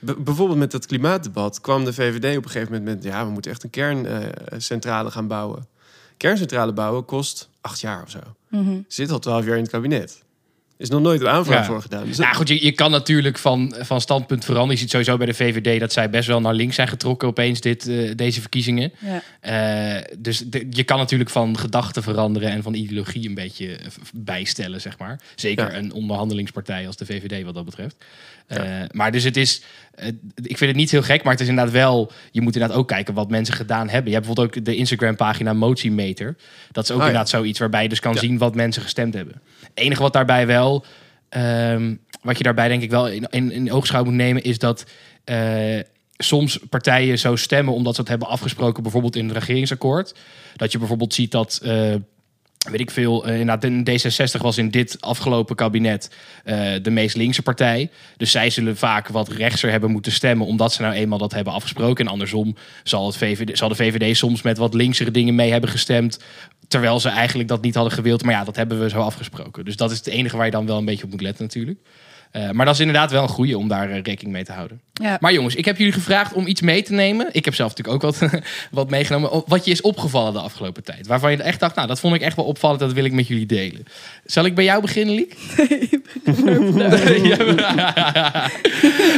[SPEAKER 3] bijvoorbeeld met het klimaatdebat kwam de VVD op een gegeven moment met... ja, we moeten echt een kerncentrale gaan bouwen. Kerncentrale bouwen kost acht jaar of zo.
[SPEAKER 1] Mhm.
[SPEAKER 3] Zit al twaalf jaar in het kabinet. Is nog nooit een aanvraag
[SPEAKER 2] Ja.
[SPEAKER 3] voor gedaan. Dus
[SPEAKER 2] Nou goed, je, je kan natuurlijk van, van standpunt veranderen. Je ziet sowieso bij de VVD dat zij best wel naar links zijn getrokken opeens dit, eh, deze verkiezingen.
[SPEAKER 1] Ja.
[SPEAKER 2] Eh, dus de- je kan natuurlijk van gedachten veranderen en van ideologie een beetje eh, bijstellen, zeg maar. Zeker
[SPEAKER 3] Ja.
[SPEAKER 2] een onderhandelingspartij als de VVD wat dat betreft. Eh, maar dus het is, ik vind het niet heel gek, maar het is inderdaad wel, je moet inderdaad ook kijken wat mensen gedaan hebben. Je hebt bijvoorbeeld ook de Instagram pagina Motiemeter. Dat is ook
[SPEAKER 3] Oh ja.
[SPEAKER 2] inderdaad zoiets waarbij je dus kan
[SPEAKER 3] Ja.
[SPEAKER 2] zien wat mensen gestemd hebben. Het enige wat daarbij wel, ehm, wat je daarbij denk ik wel in, in, in oogschouw moet nemen, is dat eh, soms partijen zo stemmen omdat ze het hebben afgesproken, bijvoorbeeld in het regeringsakkoord. Dat je bijvoorbeeld ziet dat. eh, Weet ik veel, de D66 was in dit afgelopen kabinet eh, de meest linkse partij. Dus zij zullen vaak wat rechtser hebben moeten stemmen, omdat ze nou eenmaal dat hebben afgesproken. En andersom zal, het VVD, zal de VVD soms met wat linksere dingen mee hebben gestemd. Terwijl ze eigenlijk dat niet hadden gewild. Maar ja, dat hebben we zo afgesproken. Dus dat is het enige waar je dan wel een beetje op moet letten natuurlijk. Eh, maar dat is inderdaad wel een goede om daar rekening mee te houden.
[SPEAKER 1] Ja.
[SPEAKER 2] Maar jongens, ik heb jullie gevraagd om iets mee te nemen. Ik heb zelf natuurlijk ook wat, wat meegenomen. Wat je is opgevallen de afgelopen tijd. Waarvan je echt dacht, nou, dat vond ik echt wel opvallend. Dat wil ik met jullie delen. Zal ik bij jou beginnen, Liek? Ja,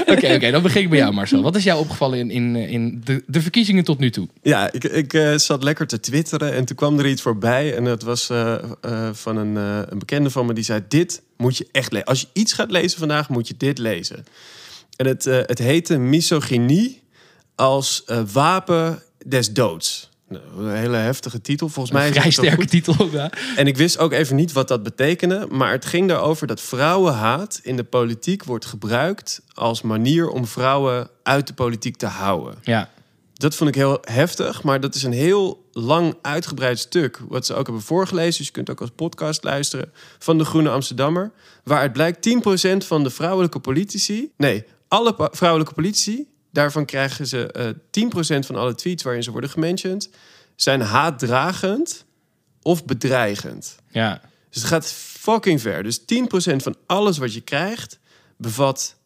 [SPEAKER 2] Oké, oké, dan begin ik bij jou, Marcel. Wat is jou opgevallen in, in, in de, de verkiezingen tot nu toe?
[SPEAKER 3] Ja, ik, ik eh, zat lekker te twitteren en toen kwam er iets voorbij. En dat was eh, eh, van een, eh, een bekende van me die zei... dit moet je echt lezen. Als je iets gaat lezen vandaag, moet je dit lezen. En het, eh, het heette Misogynie als eh, wapen des doods. Nou, een hele heftige titel. Volgens mij
[SPEAKER 2] Een vrij sterke titel ja.
[SPEAKER 3] En ik wist ook even niet wat dat betekende. Maar het ging erover dat vrouwenhaat in de politiek wordt gebruikt... als manier om vrouwen uit de politiek te houden.
[SPEAKER 2] Ja,
[SPEAKER 3] Dat vond ik heel heftig, maar dat is een heel lang uitgebreid stuk. Wat ze ook hebben voorgelezen, dus je kunt ook als podcast luisteren. Van de Groene Amsterdammer. Waaruit blijkt 10% van de vrouwelijke politici. Nee, alle vrouwelijke politici. Daarvan krijgen ze eh 10% van alle tweets waarin ze worden gementiond. Zijn haatdragend of bedreigend.
[SPEAKER 2] ja,
[SPEAKER 3] Dus het gaat fucking ver. Dus 10% van alles wat je krijgt bevat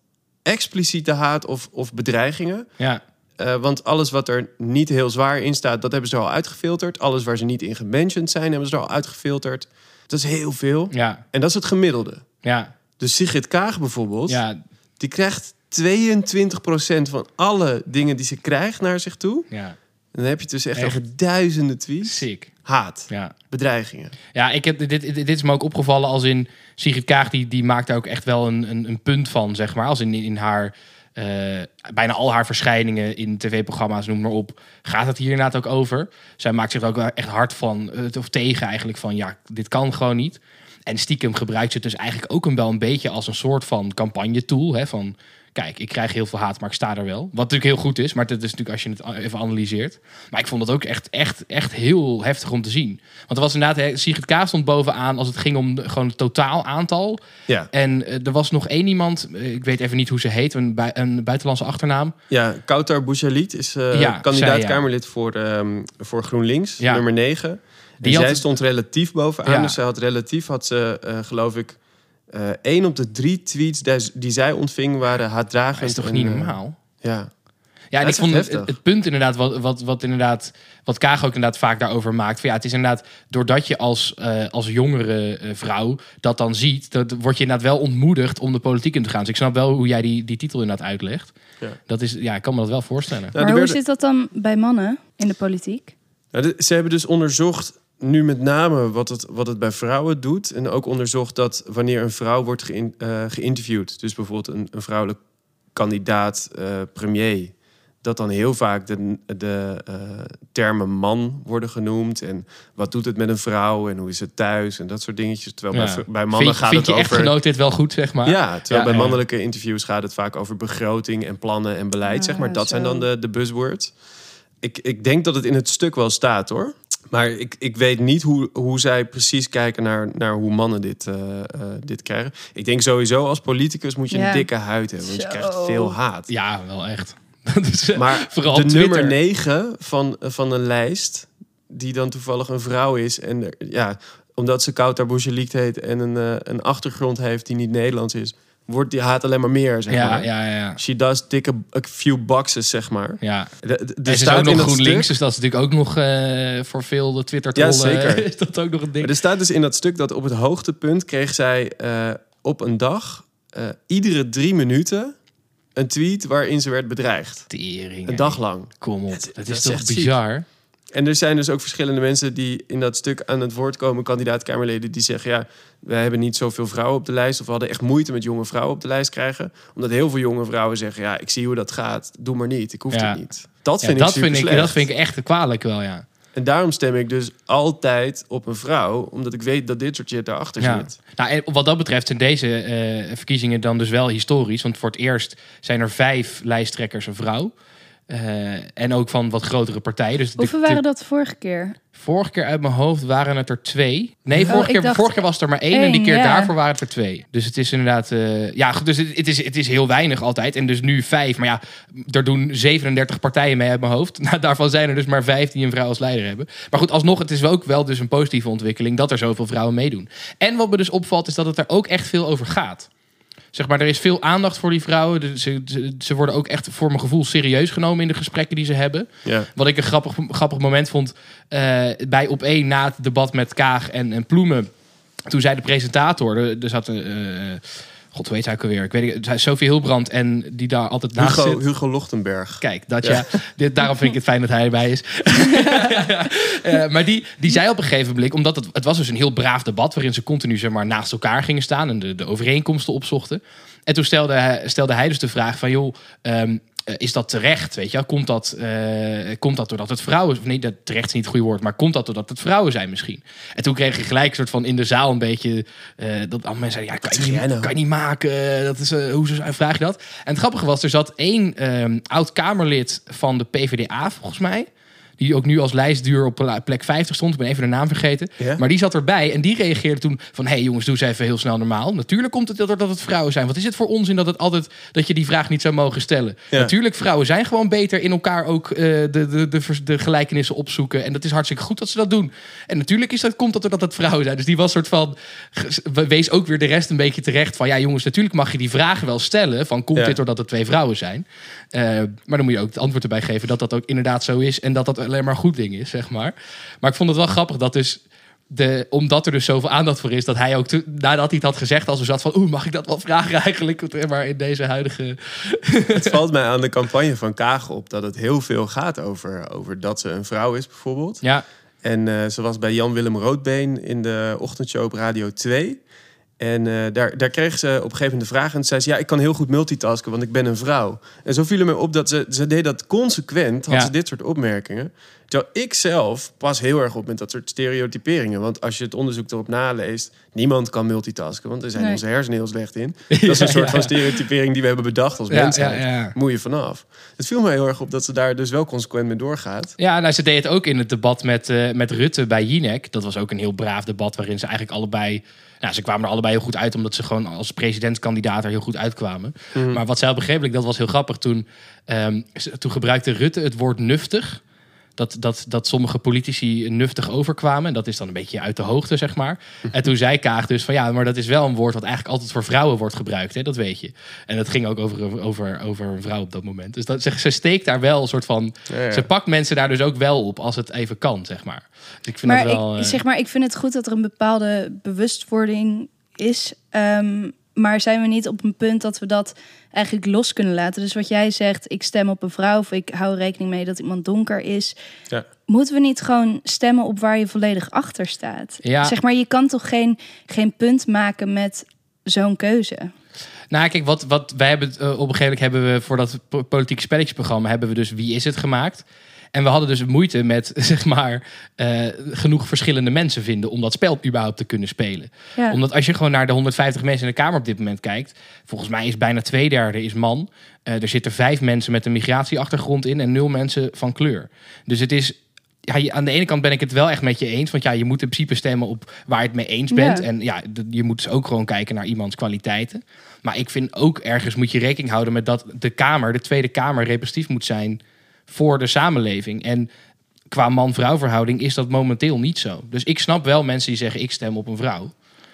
[SPEAKER 3] expliciete haat of, of bedreigingen.
[SPEAKER 2] ja.
[SPEAKER 3] Eh, want alles wat er niet heel zwaar in staat, dat hebben ze al uitgefilterd. Alles waar ze niet in gementioned zijn, hebben ze er al uitgefilterd. Dat is heel veel.
[SPEAKER 2] Ja,
[SPEAKER 3] En dat is het gemiddelde.
[SPEAKER 2] ja,
[SPEAKER 3] Dus Sigrid Kaag bijvoorbeeld,
[SPEAKER 2] ja,
[SPEAKER 3] die krijgt 22% van alle dingen die ze krijgt naar zich toe.
[SPEAKER 2] ja.
[SPEAKER 3] Dan heb je dus echt,
[SPEAKER 2] Echt.
[SPEAKER 3] over duizenden tweets.
[SPEAKER 2] Sick.
[SPEAKER 3] Haat,
[SPEAKER 2] Ja.
[SPEAKER 3] bedreigingen.
[SPEAKER 2] Ja, ik heb, dit, dit, dit is me ook opgevallen als in Sigrid Kaag, die, die maakt daar ook echt wel een, een, een punt van, zeg maar. Als in, in haar, eh, bijna al haar verschijningen in tv-programma's, noem maar op, gaat het hier inderdaad ook over. Zij maakt zich ook echt hard van, eh, of tegen eigenlijk, van ja, dit kan gewoon niet. En stiekem gebruikt ze het dus eigenlijk ook een, wel een beetje als een soort van campagne-tool. Hè, van, kijk, ik krijg heel veel haat, maar ik sta er wel. Wat natuurlijk heel goed is, maar dat is natuurlijk als je het even analyseert. Maar ik vond dat ook echt, echt, echt heel heftig om te zien. Want er was inderdaad, Sigrid Kaag stond bovenaan als het ging om gewoon het totaal aantal.
[SPEAKER 3] Ja,
[SPEAKER 2] En eh, er was nog één iemand, eh, ik weet even niet hoe ze heet, een, bui- een buitenlandse achternaam.
[SPEAKER 3] ja Kautar Bouchalit is eh,
[SPEAKER 2] Ja, zij,
[SPEAKER 3] kandidaat
[SPEAKER 2] ja.
[SPEAKER 3] Kamerlid voor, ehm, voor GroenLinks, nummer 9. En
[SPEAKER 2] Die had-
[SPEAKER 3] zij stond relatief bovenaan.
[SPEAKER 2] Ja.
[SPEAKER 3] Dus zij had relatief, had ze, geloof ik, één op de drie tweets die, zij ontving waren haatdragend.
[SPEAKER 2] Dat is toch
[SPEAKER 3] en,
[SPEAKER 2] niet
[SPEAKER 3] eh,
[SPEAKER 2] normaal?
[SPEAKER 3] ja.
[SPEAKER 2] Ja, en
[SPEAKER 3] Dat
[SPEAKER 2] ik vond het, het punt inderdaad, wat, wat, wat inderdaad, wat Kaag ook inderdaad vaak daarover maakt. Van ja, het is inderdaad, doordat je als, eh, als jongere eh, vrouw dat dan ziet, dat word je inderdaad wel ontmoedigd om de politiek in te gaan. Dus ik snap wel hoe jij die, die titel inderdaad uitlegt.
[SPEAKER 3] Ja.
[SPEAKER 2] Dat is, ja, ik kan me dat wel voorstellen.
[SPEAKER 3] Nou,
[SPEAKER 1] maar hoe
[SPEAKER 3] werden-
[SPEAKER 1] zit dat dan bij mannen in de politiek?
[SPEAKER 3] Nou, de- ze hebben dus onderzocht, nu met name wat het, wat het bij vrouwen doet. En ook onderzocht dat wanneer een vrouw wordt geïn- eh, geïnterviewd, dus bijvoorbeeld een, een vrouwelijk kandidaat eh, premier, dat dan heel vaak de, de eh, termen man worden genoemd. En wat doet het met een vrouw en hoe is het thuis en dat soort dingetjes. Terwijl
[SPEAKER 2] Ja.
[SPEAKER 3] bij, mannen
[SPEAKER 2] vind
[SPEAKER 3] gaat
[SPEAKER 2] vind
[SPEAKER 3] het
[SPEAKER 2] je
[SPEAKER 3] over...
[SPEAKER 2] echtgenoot dit wel goed, zeg maar?
[SPEAKER 3] Ja, terwijl
[SPEAKER 2] Ja,
[SPEAKER 3] bij
[SPEAKER 2] ja.
[SPEAKER 3] mannelijke interviews gaat het vaak over begroting en plannen en beleid. Zeg maar. Dat zijn dan de, de buzzwords. Ik, ik denk dat het in het stuk wel staat hoor. Maar ik, ik weet niet hoe, hoe zij precies kijken naar, naar hoe mannen dit, eh, eh, dit krijgen. Ik denk sowieso als politicus moet je
[SPEAKER 1] Ja.
[SPEAKER 3] een dikke huid hebben. Want je
[SPEAKER 1] Zo.
[SPEAKER 3] krijgt veel haat.
[SPEAKER 2] Ja, wel echt. Dat is, eh,
[SPEAKER 3] Maar
[SPEAKER 2] vooral
[SPEAKER 3] de
[SPEAKER 2] Twitter.
[SPEAKER 3] nummer 9 van, van een lijst, die dan toevallig een vrouw is. En er- ja, omdat ze Kouter Bouchelikt heet en een, eh, een achtergrond heeft die niet Nederlands is, wordt die haat alleen maar meer. Zeg
[SPEAKER 2] Ja,
[SPEAKER 3] maar.
[SPEAKER 2] ja, ja.
[SPEAKER 3] She does tick a, a few boxes, zeg maar.
[SPEAKER 2] ja. Is
[SPEAKER 3] staat
[SPEAKER 2] ook
[SPEAKER 3] in
[SPEAKER 2] nog
[SPEAKER 3] dat
[SPEAKER 2] GroenLinks,
[SPEAKER 3] stuk-
[SPEAKER 2] dus dat is natuurlijk ook nog eh, voor veel de twitter
[SPEAKER 3] Ja, zeker.
[SPEAKER 2] is dat ook nog een ding.
[SPEAKER 3] Maar er staat dus in dat stuk dat op het hoogtepunt kreeg zij eh, op een dag eh, iedere drie minuten een tweet waarin ze werd bedreigd.
[SPEAKER 2] Tering,
[SPEAKER 3] Een dag lang.
[SPEAKER 2] Kom op,
[SPEAKER 3] Het-
[SPEAKER 2] dat
[SPEAKER 3] dat
[SPEAKER 2] is toch
[SPEAKER 3] ziek.
[SPEAKER 2] bizar?
[SPEAKER 3] En er zijn dus ook verschillende mensen die in dat stuk aan het woord komen, kandidaat-Kamerleden, die zeggen: Ja, we hebben niet zoveel vrouwen op de lijst. Of we hadden echt moeite met jonge vrouwen op de lijst krijgen. Omdat heel veel jonge vrouwen zeggen: Ja, ik zie hoe dat gaat. Doe maar niet. Ik hoef
[SPEAKER 2] Ja.
[SPEAKER 3] het niet. Dat
[SPEAKER 2] Ja,
[SPEAKER 3] vind
[SPEAKER 2] dat,
[SPEAKER 3] ik super
[SPEAKER 2] vind ik,
[SPEAKER 3] slecht.
[SPEAKER 2] dat vind ik echt kwalijk wel, ja.
[SPEAKER 3] En daarom stem ik dus altijd op een vrouw, omdat ik weet dat dit soort shit daarachter
[SPEAKER 2] ja.
[SPEAKER 3] zit.
[SPEAKER 2] Nou, en wat dat betreft zijn deze eh, verkiezingen dan dus wel historisch. Want voor het eerst zijn er vijf lijsttrekkers een vrouw. Eh, en ook van wat grotere partijen. Dus
[SPEAKER 1] Hoeveel
[SPEAKER 2] de-
[SPEAKER 1] waren dat vorige keer?
[SPEAKER 2] Vorige keer uit mijn hoofd waren het er twee. Nee, vorige,
[SPEAKER 1] Oh, ik
[SPEAKER 2] keer,
[SPEAKER 1] dacht
[SPEAKER 2] vorige keer was er maar één. en die keer
[SPEAKER 1] ja.
[SPEAKER 2] daarvoor waren het er twee. Dus het is inderdaad... eh, ja, dus het, het is, het is heel weinig altijd. En dus nu vijf. Maar ja, er doen 37 partijen mee uit mijn hoofd. Nou, daarvan zijn er dus maar vijf die een vrouw als leider hebben. Maar goed, alsnog, het is ook wel dus een positieve ontwikkeling... dat er zoveel vrouwen meedoen. En wat me dus opvalt, is dat het er ook echt veel over gaat. Zeg maar, er is veel aandacht voor die vrouwen. Ze, ze, ze worden ook echt voor mijn gevoel serieus genomen in de gesprekken die ze hebben.
[SPEAKER 3] Ja.
[SPEAKER 2] Wat ik een grappig, grappig moment vond eh, bij op één na het debat met Kaag en, en Ploemen. Toen zei de presentator, er, er zat een. eh, God, heet hij ook alweer? Ik weet niet, Sophie Hilbrand en die daar altijd naast
[SPEAKER 3] Hugo,
[SPEAKER 2] zit.
[SPEAKER 3] Hugo Lochtenberg.
[SPEAKER 2] Kijk, dat ja. Dit, daarom vind ik het fijn dat hij erbij is. Eh, maar die, die zei op een gegeven moment, omdat het, het was dus een heel braaf debat... waarin ze continu zeg maar, naast elkaar gingen staan... en de, de overeenkomsten opzochten. En toen stelde hij, stelde hij dus de vraag van... joh, ehm, eh, is dat terecht? Weet je? Komt dat, eh, komt dat doordat het vrouwen... of nee, dat terecht is niet het goede woord... maar komt dat doordat het vrouwen zijn misschien? En toen kreeg je gelijk een soort van in de zaal een beetje... eh, dat allemaal mensen zeiden, ja, kan je, niet,
[SPEAKER 3] nou?
[SPEAKER 2] kan je niet maken. Dat is, hoe vraag je dat? En het grappige was, er zat één ehm, oud-Kamerlid van de PvdA, volgens mij. Die ook nu als lijstduur op plek 50 stond. Ik ben even de naam vergeten.
[SPEAKER 3] Ja?
[SPEAKER 2] Maar die zat erbij en die reageerde toen van... hé hey jongens, doe eens even heel snel normaal. Natuurlijk komt het doordat het vrouwen zijn. Wat is het voor onzin dat, het altijd, dat je die vraag niet zou mogen stellen?
[SPEAKER 3] Ja.
[SPEAKER 2] Natuurlijk, vrouwen zijn gewoon beter in elkaar ook eh, de, de, de, gelijkenissen opzoeken. En dat is hartstikke goed dat ze dat doen. En natuurlijk is dat, komt dat doordat het vrouwen zijn. Dus die was soort van... wees ook weer de rest een beetje terecht van... ja jongens, natuurlijk mag je die vragen wel stellen... van komt
[SPEAKER 3] Ja.
[SPEAKER 2] dit doordat het twee vrouwen zijn? Eh, maar dan moet je ook het antwoord erbij geven... dat dat ook inderdaad zo is... en dat dat alleen maar een goed ding is, zeg maar. Maar ik vond het wel grappig dat dus... De, omdat er dus zoveel aandacht voor is, dat hij ook to- nadat hij het had gezegd, als er zat van, oeh, mag ik dat wel vragen eigenlijk? Maar in deze huidige.
[SPEAKER 3] Het valt mij aan de campagne van Kaag op dat het heel veel gaat over, over dat ze een vrouw is, bijvoorbeeld.
[SPEAKER 2] Ja,
[SPEAKER 3] En eh, ze was bij Jan-Willem Roodbeen in de ochtendshow op Radio 2. En eh, daar, daar kreeg ze op een gegeven moment de vraag. En zei ze, ja, ik kan heel goed multitasken, want ik ben een vrouw. En zo viel het me op dat ze, ze deed dat consequent, had
[SPEAKER 2] Ja.
[SPEAKER 3] ze dit soort opmerkingen. Terwijl ik zelf pas heel erg op met dat soort stereotyperingen. Want als je het onderzoek erop naleest, niemand kan multitasken. Want er zijn
[SPEAKER 1] Nee.
[SPEAKER 3] onze hersenen heel slecht in. Dat is een soort van stereotypering die we hebben bedacht als mensheid. Moet je vanaf. Het viel me heel erg op dat ze daar dus wel consequent mee doorgaat.
[SPEAKER 2] ja nou, ze deed het ook in het debat met, eh, met Rutte bij Jinek. Dat was ook een heel braaf debat waarin ze eigenlijk allebei. Nou, ze kwamen er allebei heel goed uit, omdat ze gewoon als presidentskandidaat er heel goed uitkwamen. Maar wat zij begreep, dat was heel grappig. Toen, ehm, toen gebruikte Rutte het woord nuftig. Dat, dat, dat sommige politici nuftig overkwamen. En dat is dan een beetje uit de hoogte, zeg maar. En toen zei Kaag dus van ja, maar dat is wel een woord wat eigenlijk altijd voor vrouwen wordt gebruikt. Hè? Dat weet je. En dat ging ook over, over, over een vrouw op dat moment. Dus dat, ze, ze steekt daar wel een soort van.
[SPEAKER 3] Ja, ja.
[SPEAKER 2] Ze pakt mensen daar dus ook wel op als het even kan, zeg maar. Dus ik vind
[SPEAKER 1] Maar
[SPEAKER 2] dat wel.
[SPEAKER 1] ik,
[SPEAKER 2] eh,
[SPEAKER 1] zeg maar ik vind het goed dat er een bepaalde bewustwording is. Ehm, maar zijn we niet op een punt dat we dat eigenlijk los kunnen laten? Dus wat jij zegt, ik stem op een vrouw of ik hou rekening mee dat iemand donker is.
[SPEAKER 3] Ja.
[SPEAKER 1] Moeten we niet gewoon stemmen op waar je volledig achter staat?
[SPEAKER 2] Ja.
[SPEAKER 1] Zeg maar, je kan toch geen, geen punt maken met zo'n keuze?
[SPEAKER 2] Nou, kijk, wat, wat wij hebben eh, op een gegeven moment hebben we voor dat po- politieke spelletjesprogramma hebben we dus wie is het gemaakt. En we hadden dus moeite met zeg maar eh, genoeg verschillende mensen vinden om dat spel überhaupt te kunnen spelen.
[SPEAKER 1] Ja.
[SPEAKER 2] Omdat als je gewoon naar de 150 mensen in de kamer op dit moment kijkt, volgens mij is bijna twee derde is man. Eh, er zitten vijf mensen met een migratieachtergrond in en nul mensen van kleur. Dus het is ja, aan de ene kant ben ik het wel echt met je eens. Want ja, je moet in principe stemmen op waar je het mee eens bent.
[SPEAKER 1] Ja.
[SPEAKER 2] En ja, je moet dus ook gewoon kijken naar iemands kwaliteiten. Maar ik vind ook ergens moet je rekening houden met dat de Kamer, de Tweede Kamer, representatief moet zijn voor de samenleving. En qua man-vrouw verhouding is dat momenteel niet zo. Dus ik snap wel mensen die zeggen ik stem op een vrouw.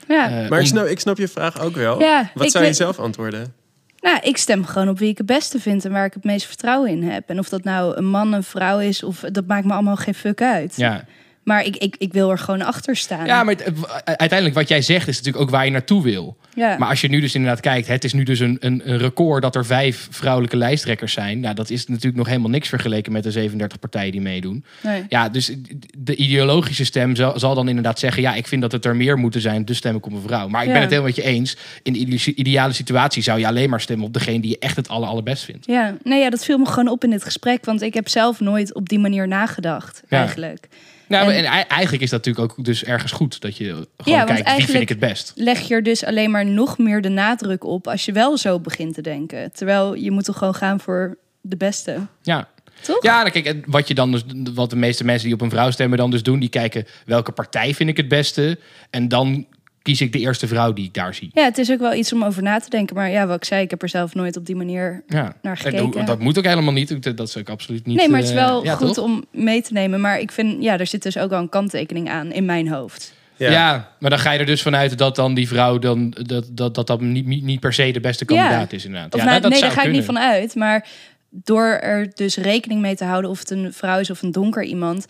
[SPEAKER 1] Ja.
[SPEAKER 2] Eh,
[SPEAKER 3] Maar ik snap, ik snap je vraag ook wel.
[SPEAKER 1] Ja,
[SPEAKER 3] Wat zou je
[SPEAKER 1] weet-
[SPEAKER 3] zelf antwoorden?
[SPEAKER 1] Nou, ik stem gewoon op wie ik het beste vind en waar ik het meest vertrouwen in heb. En of dat nou een man, een vrouw is, of dat maakt me allemaal geen fuck uit.
[SPEAKER 2] Ja.
[SPEAKER 1] Maar ik, ik, ik wil er gewoon achter staan.
[SPEAKER 2] ja, maar het- het- uiteindelijk wat jij zegt is natuurlijk ook waar je naartoe wil.
[SPEAKER 1] Ja.
[SPEAKER 2] Maar als je nu dus inderdaad kijkt, het is nu dus een, een, een record dat er vijf vrouwelijke lijsttrekkers zijn. Nou, dat is natuurlijk nog helemaal niks vergeleken met de 37 partijen die meedoen.
[SPEAKER 1] Nee.
[SPEAKER 2] Ja, dus de ideologische stem zal, zal dan inderdaad zeggen: ja, ik vind dat het er meer moeten zijn, dus stem ik op een vrouw. Maar ik ben het helemaal met je eens. In de ide- ideale situatie zou je alleen maar stemmen op degene die je echt het aller, allerbest vindt.
[SPEAKER 1] Ja, nee, ja, dat viel me gewoon op in dit gesprek. Want ik heb zelf nooit op die manier nagedacht,
[SPEAKER 2] Ja.
[SPEAKER 1] eigenlijk.
[SPEAKER 2] Nou,
[SPEAKER 1] En-
[SPEAKER 2] en, en ei- eigenlijk is dat natuurlijk ook dus ergens goed dat je gewoon kijkt wie vind ik het best.
[SPEAKER 1] Leg je er dus alleen maar nog meer de nadruk op als je wel zo begint te denken. Terwijl je moet toch gewoon gaan voor de beste.
[SPEAKER 2] Ja.
[SPEAKER 1] Toch?
[SPEAKER 2] Ja, dan kijk, wat je dan dus, wat de meeste mensen die op een vrouw stemmen dan dus doen, die kijken welke partij vind ik het beste. En dan kies ik de eerste vrouw die ik daar zie.
[SPEAKER 1] Ja, het is ook wel iets om over na te denken. Maar ja, wat ik zei, ik heb er zelf nooit op die manier
[SPEAKER 2] Ja.
[SPEAKER 1] naar
[SPEAKER 2] En
[SPEAKER 1] gekeken.
[SPEAKER 2] dat moet ook helemaal niet. Dat is ook absoluut niet.
[SPEAKER 1] nee, maar het is
[SPEAKER 2] eh,
[SPEAKER 1] wel
[SPEAKER 2] ja,
[SPEAKER 1] goed
[SPEAKER 2] toch?
[SPEAKER 1] om mee te nemen. Maar ik vind, ja, er zit dus ook wel een kanttekening aan in mijn hoofd.
[SPEAKER 2] Ja. maar dan ga je er dus vanuit dat dan die vrouw dan dat dat, dat, dat niet, niet, per se de beste kandidaat is inderdaad.
[SPEAKER 1] Of
[SPEAKER 2] ja,
[SPEAKER 1] nou,
[SPEAKER 2] dat
[SPEAKER 1] nee,
[SPEAKER 2] zou
[SPEAKER 1] daar ga ik niet van uit. Maar door er dus rekening mee te houden of het een vrouw is of een donker iemand,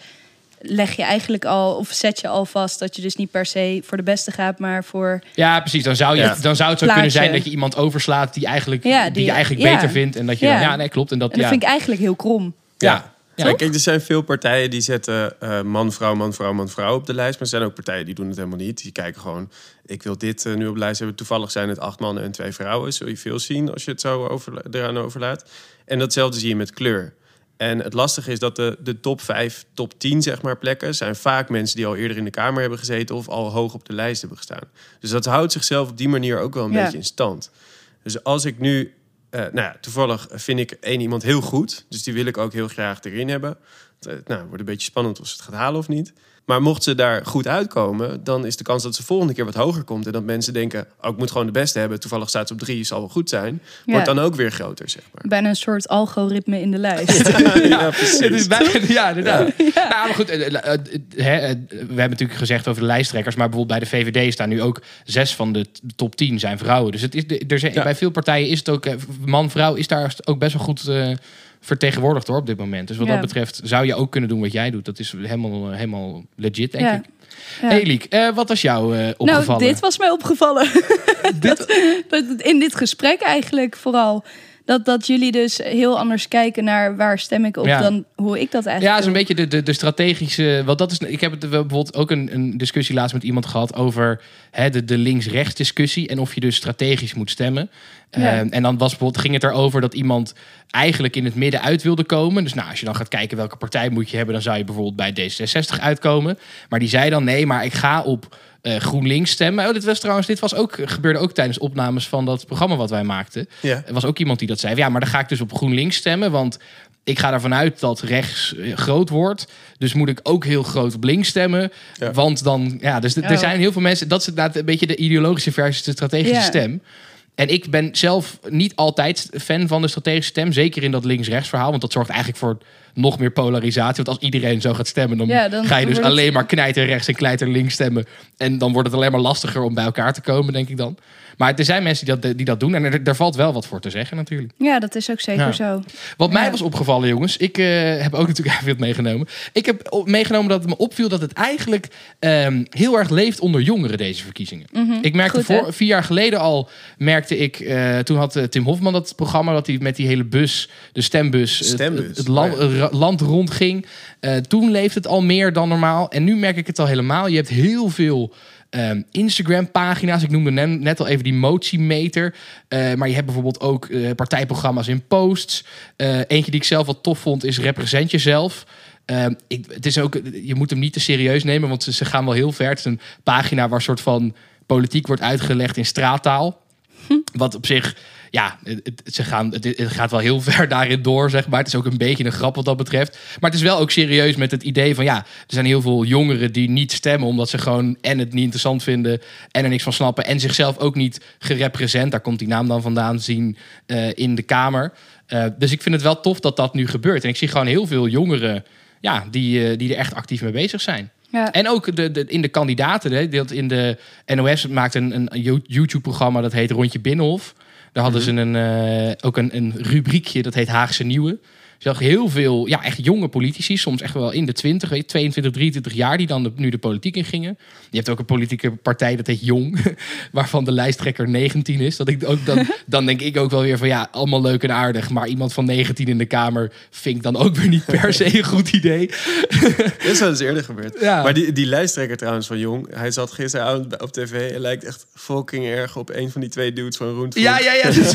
[SPEAKER 1] leg je eigenlijk al of zet je al vast dat je dus niet per se voor de beste gaat, maar voor
[SPEAKER 2] Ja, precies. Dan zou, je,
[SPEAKER 3] Ja.
[SPEAKER 2] dan zou het zo
[SPEAKER 1] Plaatje.
[SPEAKER 2] kunnen zijn dat je iemand overslaat die, eigenlijk,
[SPEAKER 1] Ja,
[SPEAKER 2] die,
[SPEAKER 1] die-
[SPEAKER 2] je eigenlijk
[SPEAKER 1] ja.
[SPEAKER 2] beter vindt. En dat je
[SPEAKER 1] Ja.
[SPEAKER 2] dan, ja, nee, klopt. En dat,
[SPEAKER 1] en dat
[SPEAKER 2] ja.
[SPEAKER 1] vind ik eigenlijk heel krom.
[SPEAKER 2] ja. Ja.
[SPEAKER 3] Ja, kijk, er zijn veel partijen die zetten eh, man, vrouw, man, vrouw, man, vrouw op de lijst. Maar er zijn ook partijen die doen het helemaal niet. Die kijken gewoon, ik wil dit eh, nu op de lijst hebben. Toevallig zijn het acht mannen en twee vrouwen. Zul je veel zien als je het zo over, eraan overlaat. En datzelfde zie je met kleur. En het lastige is dat de, de top 5, top 10 zeg maar, plekken... zijn vaak mensen die al eerder in de Kamer hebben gezeten... of al hoog op de lijst hebben gestaan. Dus dat houdt zichzelf op die manier ook wel een
[SPEAKER 1] Ja.
[SPEAKER 3] beetje in stand. Dus als ik nu... eh, nou ja, toevallig vind ik één iemand heel goed. Dus die wil ik ook heel graag erin hebben. Het, eh, nou, het wordt een beetje spannend of ze het gaat halen of niet. Maar mocht ze daar goed uitkomen, dan is de kans dat ze volgende keer wat hoger komt. En dat mensen denken, oh, ik moet gewoon de beste hebben. Toevallig staat ze op drie, zal wel goed zijn. Wordt dan ook weer groter, zeg maar.
[SPEAKER 1] Bijna een soort algoritme in de lijst.
[SPEAKER 3] ja, precies.
[SPEAKER 2] Het is bijna, ja, inderdaad. Nou, maar goed, eh, eh, eh, hè, we hebben natuurlijk gezegd over de lijsttrekkers, maar bijvoorbeeld bij de VVD staan nu ook zes van de top 10 zijn vrouwen. Dus het is, de- er zijn,
[SPEAKER 3] Ja.
[SPEAKER 2] bij veel partijen is het ook, man-vrouw is daar ook best wel goed eh, vertegenwoordigd hoor op dit moment. Dus wat
[SPEAKER 1] Ja.
[SPEAKER 2] dat betreft zou je ook kunnen doen wat jij doet. Dat is helemaal, helemaal legit, denk
[SPEAKER 1] Ja.
[SPEAKER 2] ik.
[SPEAKER 1] Ja.
[SPEAKER 2] Hey Liek, eh, wat was jou eh, opgevallen?
[SPEAKER 1] Nou, dit was mij opgevallen. dat, dat, in dit gesprek eigenlijk vooral. Dat, dat jullie dus heel anders kijken naar waar stem ik op
[SPEAKER 2] Ja.
[SPEAKER 1] dan hoe ik dat
[SPEAKER 2] Ja,
[SPEAKER 1] eigenlijk
[SPEAKER 2] is een beetje de, de, de strategische. Want dat is, ik heb het bijvoorbeeld ook een, een discussie laatst met iemand gehad over hè, de, de links-rechts discussie. En of je dus strategisch moet stemmen.
[SPEAKER 1] Ja.
[SPEAKER 2] Ehm, en dan was bijvoorbeeld, ging het erover dat iemand eigenlijk in het midden uit wilde komen. Dus nou, als je dan gaat kijken welke partij moet je hebben, dan zou je bijvoorbeeld bij D66 uitkomen. Maar die zei dan nee, maar ik ga op eh, GroenLinks stemmen. Oh, dit was trouwens, dit was ook, gebeurde ook tijdens opnames van dat programma wat wij maakten.
[SPEAKER 3] Ja.
[SPEAKER 2] Er was ook iemand die dat zei. Ja, maar dan ga ik dus op GroenLinks stemmen. Want ik ga ervan uit dat rechts eh, groot wordt. Dus moet ik ook heel groot op links stemmen.
[SPEAKER 3] Ja.
[SPEAKER 2] Want dan, ja, dus er
[SPEAKER 1] Oh.
[SPEAKER 2] zijn heel veel mensen. Dat is inderdaad een beetje de ideologische versus de strategische
[SPEAKER 1] Ja.
[SPEAKER 2] stem. En ik ben zelf niet altijd fan van de strategische stem. Zeker in dat links-rechts verhaal. Want dat zorgt eigenlijk voor nog meer polarisatie. Want als iedereen zo gaat stemmen, dan,
[SPEAKER 1] Ja, dan
[SPEAKER 2] ga je dus
[SPEAKER 1] het-
[SPEAKER 2] alleen maar knijter rechts en knijter links stemmen. En dan wordt het alleen maar lastiger om bij elkaar te komen, denk ik dan. Maar er zijn mensen die dat, die dat doen. En er, er valt wel wat voor te zeggen natuurlijk.
[SPEAKER 1] Ja, dat is ook zeker
[SPEAKER 2] Ja.
[SPEAKER 1] zo.
[SPEAKER 2] Wat mij
[SPEAKER 1] Ja.
[SPEAKER 2] was opgevallen, jongens. Ik eh, heb ook natuurlijk even wat meegenomen. Ik heb meegenomen dat het me opviel dat het eigenlijk ehm, heel erg leeft onder jongeren, deze verkiezingen. Ik merkte
[SPEAKER 1] Mhm. Goed, hè?
[SPEAKER 2] voor, vier jaar geleden al, merkte ik, eh, toen had eh, Tim Hofman dat programma, dat hij met die hele bus, de stembus, het-
[SPEAKER 3] Stembus,
[SPEAKER 2] het, het land,
[SPEAKER 3] oh ja.
[SPEAKER 2] ra- land rondging. Eh, toen leefde het al meer dan normaal. En nu merk ik het al helemaal. Je hebt heel veel ehm, Instagram-pagina's. Ik noemde net, net al even die motiemeter. Eh, maar je hebt bijvoorbeeld ook eh, partijprogramma's in posts. Eh, eentje die ik zelf wat tof vond is Represent Jezelf. Ehm, ik, het is ook, je moet hem niet te serieus nemen, want ze, ze gaan wel heel ver. Het is een pagina waar soort van politiek wordt uitgelegd in straattaal. Wat op zich, ja, het, ze gaan, het, het gaat wel heel ver daarin door, zeg maar. Het is ook een beetje een grap wat dat betreft. Maar het is wel ook serieus met het idee van, ja, er zijn heel veel jongeren die niet stemmen, omdat ze gewoon en het niet interessant vinden en er niks van snappen en zichzelf ook niet gerepresent, daar komt die naam dan vandaan, zien eh, in de Kamer. Eh, dus ik vind het wel tof dat dat nu gebeurt. En ik zie gewoon heel veel jongeren, ja, die, eh, die er echt actief mee bezig zijn.
[SPEAKER 1] Ja.
[SPEAKER 2] En ook de, de, in de kandidaten. Hè, dat in de NOS maakt een, een YouTube-programma dat heet Rondje Binnenhof. Daar hadden ze een, eh, ook een, een rubriekje dat heet Haagse Nieuwe. Zag heel veel ja, echt jonge politici, soms echt wel in de 20, weet je, 22, 23 jaar, die dan de- nu de politiek in gingen. Je hebt ook een politieke partij dat heet Jong, waarvan de lijsttrekker 19 is. Dat ik ook dan, dan denk ik ook wel weer van ja, allemaal leuk en aardig. Maar iemand van 19 in de Kamer vind ik dan ook weer niet per se een goed idee.
[SPEAKER 3] Dat is wel eens eerder gebeurd.
[SPEAKER 2] Ja.
[SPEAKER 3] Maar die, die lijsttrekker trouwens van Jong, hij zat gisteravond op tv en lijkt echt fucking erg op een van die twee dudes van Roentvloed.
[SPEAKER 2] Ja, ja, ja. dit-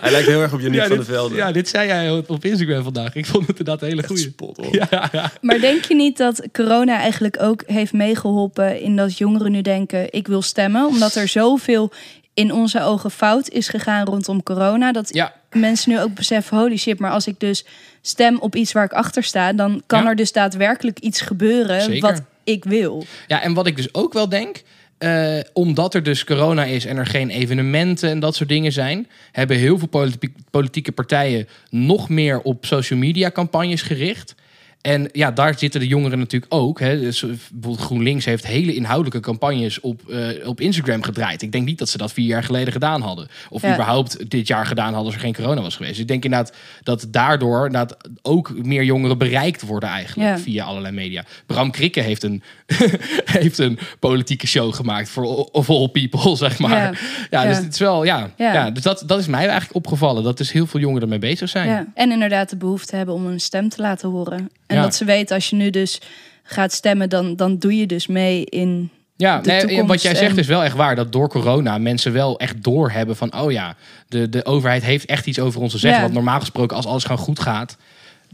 [SPEAKER 3] Hij lijkt heel erg op Janiek
[SPEAKER 2] ja,
[SPEAKER 3] van
[SPEAKER 2] dit,
[SPEAKER 3] der Velde.
[SPEAKER 2] ja, dit zei jij op- op Instagram vandaag. Ik vond het inderdaad een hele goeie.
[SPEAKER 3] spot.
[SPEAKER 2] Ja, ja.
[SPEAKER 1] Maar denk je niet dat corona eigenlijk ook heeft meegeholpen in dat jongeren nu denken: ik wil stemmen? Omdat er zoveel in onze ogen fout is gegaan rondom corona. Dat
[SPEAKER 2] ja.
[SPEAKER 1] mensen nu ook beseffen: holy shit, maar als ik dus stem op iets waar ik achter sta, dan kan
[SPEAKER 2] Ja.
[SPEAKER 1] er dus daadwerkelijk iets gebeuren
[SPEAKER 2] Zeker.
[SPEAKER 1] wat ik wil.
[SPEAKER 2] Ja, en wat ik dus ook wel denk, eh, omdat er dus corona is en er geen evenementen en dat soort dingen zijn, hebben heel veel politi- politieke partijen nog meer op social media campagnes gericht. En ja, daar zitten de jongeren natuurlijk ook. Hè. Dus bijvoorbeeld GroenLinks heeft hele inhoudelijke campagnes op, eh, op Instagram gedraaid. Ik denk niet dat ze dat vier jaar geleden gedaan hadden. Of
[SPEAKER 1] Ja.
[SPEAKER 2] überhaupt dit jaar gedaan hadden als er geen corona was geweest. Ik denk inderdaad dat daardoor inderdaad ook meer jongeren bereikt worden eigenlijk
[SPEAKER 1] Ja.
[SPEAKER 2] via allerlei media. Bram Krikke heeft een, heeft een politieke show gemaakt voor of all people, zeg maar. Ja,
[SPEAKER 1] Ja.
[SPEAKER 2] dus het is wel, ja. ja. Dus dat, dat is mij eigenlijk opgevallen. Dat dus heel veel jongeren ermee bezig zijn.
[SPEAKER 1] En inderdaad de behoefte hebben om een stem te laten horen. En
[SPEAKER 2] Ja.
[SPEAKER 1] dat ze weten als je nu dus gaat stemmen, dan, dan doe je dus mee in.
[SPEAKER 2] Ja, nee, wat jij zegt is wel echt waar. Dat door corona mensen wel echt doorhebben van... oh ja, de, de overheid heeft echt iets over ons te zeggen.
[SPEAKER 1] Ja.
[SPEAKER 2] Want normaal gesproken, als alles gewoon goed gaat...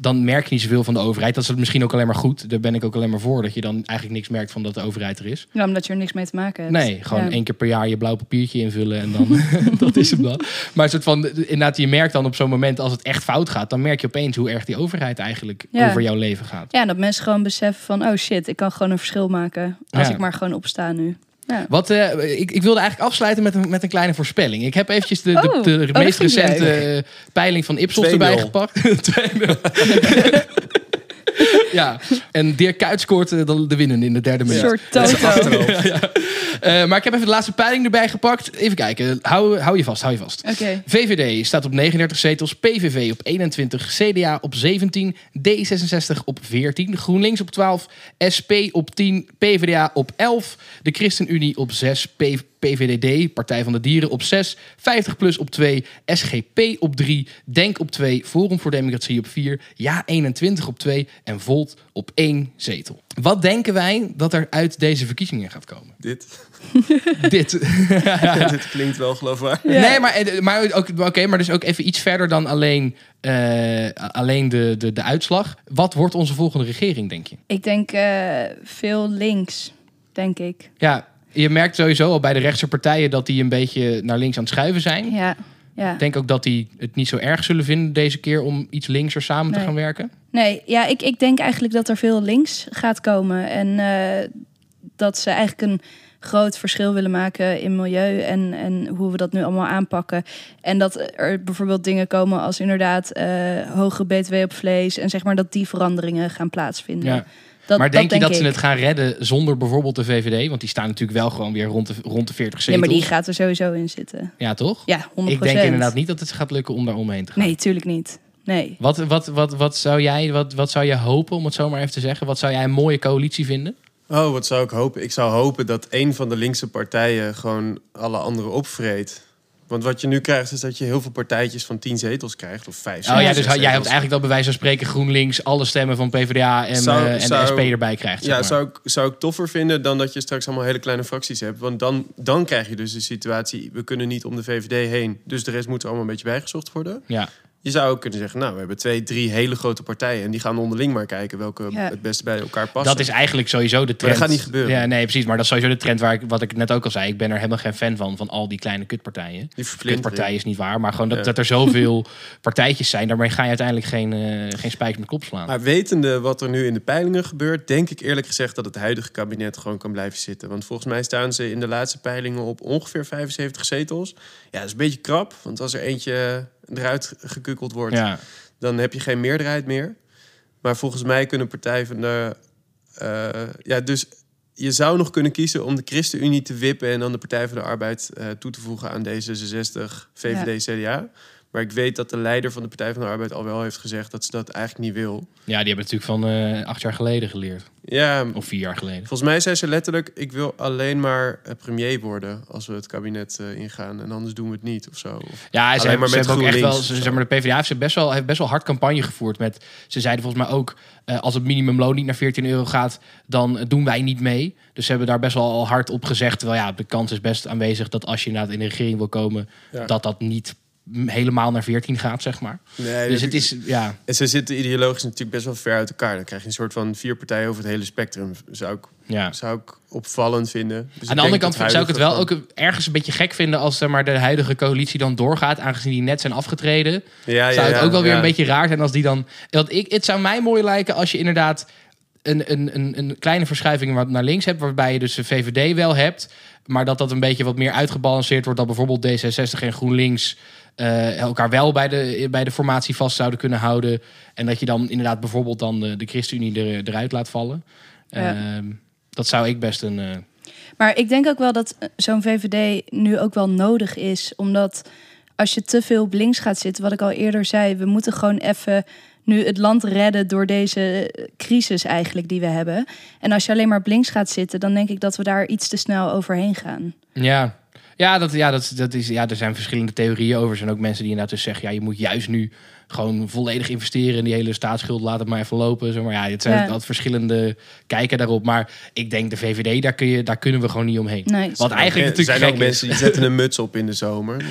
[SPEAKER 2] dan merk je niet zoveel van de overheid. Dat is het misschien ook alleen maar goed. Daar ben ik ook alleen maar voor. Dat je dan eigenlijk niks merkt van dat de overheid er is.
[SPEAKER 1] Ja, omdat je er niks mee te maken hebt.
[SPEAKER 2] Nee, gewoon
[SPEAKER 1] Ja.
[SPEAKER 2] één keer per jaar je blauw papiertje invullen en dan dat is hem dan. Maar een soort van, inderdaad, je merkt dan op zo'n moment als het echt fout gaat, dan merk je opeens hoe erg die overheid eigenlijk
[SPEAKER 1] Ja.
[SPEAKER 2] over jouw leven gaat.
[SPEAKER 1] Ja, dat mensen gewoon beseffen van, oh shit, ik kan gewoon een verschil maken. Als ik maar gewoon opsta nu. Ja.
[SPEAKER 2] Wat, eh, ik, ik wilde eigenlijk afsluiten met een, met een kleine voorspelling. Ik heb eventjes de, de,
[SPEAKER 1] Oh,
[SPEAKER 2] de
[SPEAKER 1] oh,
[SPEAKER 2] meest recente peiling van Ipsos
[SPEAKER 3] 2-0.
[SPEAKER 2] erbij gepakt. 2-0. ja, en Dirk Kuyt scoort eh, de, de winnen in de derde
[SPEAKER 1] Een
[SPEAKER 2] minuut.
[SPEAKER 1] soort
[SPEAKER 3] Dat is
[SPEAKER 1] toto.
[SPEAKER 2] Eh, maar ik heb even de laatste peiling erbij gepakt. Even kijken. Hou, hou je vast, hou je vast.
[SPEAKER 1] Oké.
[SPEAKER 2] VVD staat op 39 zetels, PVV op 21, CDA op 17, D66 op 14, GroenLinks op 12, SP op 10, PvdA op 11, de ChristenUnie op 6, P- PVDD, Partij van de Dieren op 6, 50PLUS op 2, SGP op 3, Denk op 2, Forum voor Democratie op 4, Ja 21 op 2 en Volt op 1 zetel. Wat denken wij dat er uit deze verkiezingen gaat komen?
[SPEAKER 3] Dit,
[SPEAKER 2] Dit.
[SPEAKER 3] dit klinkt wel geloofwaardig.
[SPEAKER 1] Ja.
[SPEAKER 2] Nee, maar, eh, maar, ook, oké, maar dus ook even iets verder dan alleen, eh, alleen de, de, de uitslag. Wat wordt onze volgende regering, denk je?
[SPEAKER 1] Ik denk eh, veel links, denk ik.
[SPEAKER 2] Ja, je merkt sowieso al bij de rechtse partijen dat die een beetje naar links aan het schuiven zijn.
[SPEAKER 1] Ja, ja.
[SPEAKER 2] Ik denk ook dat die het niet zo erg zullen vinden deze keer om iets linkser samen te gaan werken.
[SPEAKER 1] Nee, ja, ik, ik denk eigenlijk dat er veel links gaat komen. En eh, dat ze eigenlijk een groot verschil willen maken in milieu en, en hoe we dat nu allemaal aanpakken. En dat er bijvoorbeeld dingen komen als inderdaad eh hoge btw op vlees. En zeg maar dat die veranderingen gaan plaatsvinden.
[SPEAKER 2] Ja.
[SPEAKER 1] Dat,
[SPEAKER 2] maar denk je dat
[SPEAKER 1] ik.
[SPEAKER 2] ze het gaan redden zonder bijvoorbeeld de VVD? Want die staan natuurlijk wel gewoon weer rond de, rond de 40
[SPEAKER 1] Nee,
[SPEAKER 2] zetels.
[SPEAKER 1] maar die gaat er sowieso in zitten.
[SPEAKER 2] Ja, toch?
[SPEAKER 1] Ja, 100%.
[SPEAKER 2] Ik denk inderdaad niet dat het gaat lukken om daar omheen te gaan.
[SPEAKER 1] Nee, tuurlijk niet. Nee.
[SPEAKER 2] Wat, wat, wat, wat, zou jij, wat, wat zou jij hopen, om het zo maar even te zeggen? Wat zou jij een mooie coalitie vinden?
[SPEAKER 3] Oh, wat zou ik hopen? Ik zou hopen dat een van de linkse partijen gewoon alle anderen opvreet. Want wat je nu krijgt is dat je heel veel partijtjes van tien zetels krijgt. Of vijf,
[SPEAKER 2] Oh
[SPEAKER 3] zes,
[SPEAKER 2] ja, dus jij
[SPEAKER 3] zetels.
[SPEAKER 2] hebt eigenlijk wel bij wijze van spreken GroenLinks alle stemmen van PvdA en,
[SPEAKER 3] Zou-
[SPEAKER 2] eh, en
[SPEAKER 3] zou-
[SPEAKER 2] de SP erbij krijgt. zeg
[SPEAKER 3] Ja,
[SPEAKER 2] maar.
[SPEAKER 3] zou ik, zou ik toffer vinden dan dat je straks allemaal hele kleine fracties hebt. Want dan, dan krijg je dus de situatie, we kunnen niet om de VVD heen. Dus de rest moet er allemaal een beetje bijgezocht worden.
[SPEAKER 2] Ja.
[SPEAKER 3] Je zou ook kunnen zeggen, nou, we hebben twee, drie hele grote partijen. En die gaan onderling maar kijken welke
[SPEAKER 1] Ja.
[SPEAKER 3] het beste bij elkaar passen.
[SPEAKER 2] Dat is eigenlijk sowieso de trend.
[SPEAKER 3] dat gaat niet gebeuren.
[SPEAKER 2] Ja, nee, precies. Maar dat is sowieso de trend waar ik, wat ik net ook al zei. Ik ben er helemaal geen fan van, van al die kleine kutpartijen.
[SPEAKER 3] die
[SPEAKER 2] Kutpartijen is niet waar, maar gewoon dat,
[SPEAKER 3] Ja.
[SPEAKER 2] dat er zoveel partijtjes zijn. Daarmee ga je uiteindelijk geen, eh geen spijkers met kop slaan.
[SPEAKER 3] Maar wetende wat er nu in de peilingen gebeurt, denk ik eerlijk gezegd dat het huidige kabinet gewoon kan blijven zitten. Want volgens mij staan ze in de laatste peilingen op ongeveer 75 zetels. Ja, dat is een beetje krap, want als er eentje eruit gekukeld wordt,
[SPEAKER 2] ja.
[SPEAKER 3] dan heb je geen meerderheid meer. Maar volgens mij kunnen partijen van de. eh, ja, dus je zou nog kunnen kiezen om de ChristenUnie te wippen en dan de Partij van de Arbeid eh, toe te voegen aan D66, VVD, CDA. Maar ik weet dat de leider van de Partij van de Arbeid al wel heeft gezegd dat ze dat eigenlijk niet wil.
[SPEAKER 2] ja, die hebben natuurlijk van eh, acht jaar geleden geleerd.
[SPEAKER 3] Ja,
[SPEAKER 2] Of vier jaar geleden.
[SPEAKER 3] volgens mij zei ze letterlijk: ik wil alleen maar eh, premier worden als we het kabinet eh, ingaan en anders doen we het niet of zo. Of-
[SPEAKER 2] Ja, ze
[SPEAKER 3] Alleen
[SPEAKER 2] hebben,
[SPEAKER 3] maar
[SPEAKER 2] ze
[SPEAKER 3] met
[SPEAKER 2] hebben ook echt wel. Ze, zeg maar, de PvdA heeft, ze best wel, heeft best wel hard campagne gevoerd. Met, ze zeiden volgens mij ook. eh, als het minimumloon niet naar 14 euro gaat, dan doen wij niet mee. Dus ze hebben daar best wel al hard op gezegd. Terwijl ja, de kans is best aanwezig dat als je inderdaad in de regering wil komen,
[SPEAKER 3] Ja.
[SPEAKER 2] dat dat niet helemaal naar 14 gaat, zeg maar.
[SPEAKER 3] Nee,
[SPEAKER 2] Dus het is, ja,
[SPEAKER 3] En ze zitten ideologisch natuurlijk best wel ver uit elkaar. Dan krijg je een soort van vier partijen over het hele spectrum. Zou ik,
[SPEAKER 2] ja.
[SPEAKER 3] zou ik opvallend vinden. Dus
[SPEAKER 2] Aan de andere kant zou ik het wel ook ergens een beetje gek vinden als zeg maar, de huidige coalitie dan doorgaat, aangezien die net zijn afgetreden.
[SPEAKER 3] Ja,
[SPEAKER 2] zou het ook wel weer
[SPEAKER 3] ja.
[SPEAKER 2] een beetje raar zijn als die dan. Want ik, het zou mij mooi lijken als je inderdaad een, een, een, kleine verschuiving wat naar links hebt, waarbij je dus de VVD wel hebt, maar dat dat een beetje wat meer uitgebalanceerd wordt, dat bijvoorbeeld D66 en GroenLinks eh, elkaar wel bij de, bij de formatie vast zouden kunnen houden. En dat je dan inderdaad bijvoorbeeld dan de, de ChristenUnie er, eruit laat vallen.
[SPEAKER 1] Ja.
[SPEAKER 2] Ehm, dat zou ik best een... eh,
[SPEAKER 1] Maar ik denk ook wel dat eh, zo'n VVD nu ook wel nodig is. Omdat als je te veel op links gaat zitten, wat ik al eerder zei, we moeten gewoon even nu het land redden door deze crisis eigenlijk die we hebben. En als je alleen maar op links gaat zitten, dan denk ik dat we daar iets te snel overheen gaan.
[SPEAKER 2] Ja, ja, dat, ja, dat, dat is, ja, er zijn verschillende theorieën over. Er zijn ook mensen die inderdaad dus zeggen... ja, je moet juist nu gewoon volledig investeren in die hele staatsschuld. Laat het maar even lopen. Zeg maar ja, het zijn
[SPEAKER 1] Ja.
[SPEAKER 2] altijd verschillende kijken daarop. Maar ik denk de VVD, daar, kun je, daar kunnen we gewoon niet omheen.
[SPEAKER 1] Nee.
[SPEAKER 2] Wat eigenlijk
[SPEAKER 3] er zijn
[SPEAKER 2] natuurlijk
[SPEAKER 3] ook mensen
[SPEAKER 2] is.
[SPEAKER 3] die zetten een muts op in de zomer.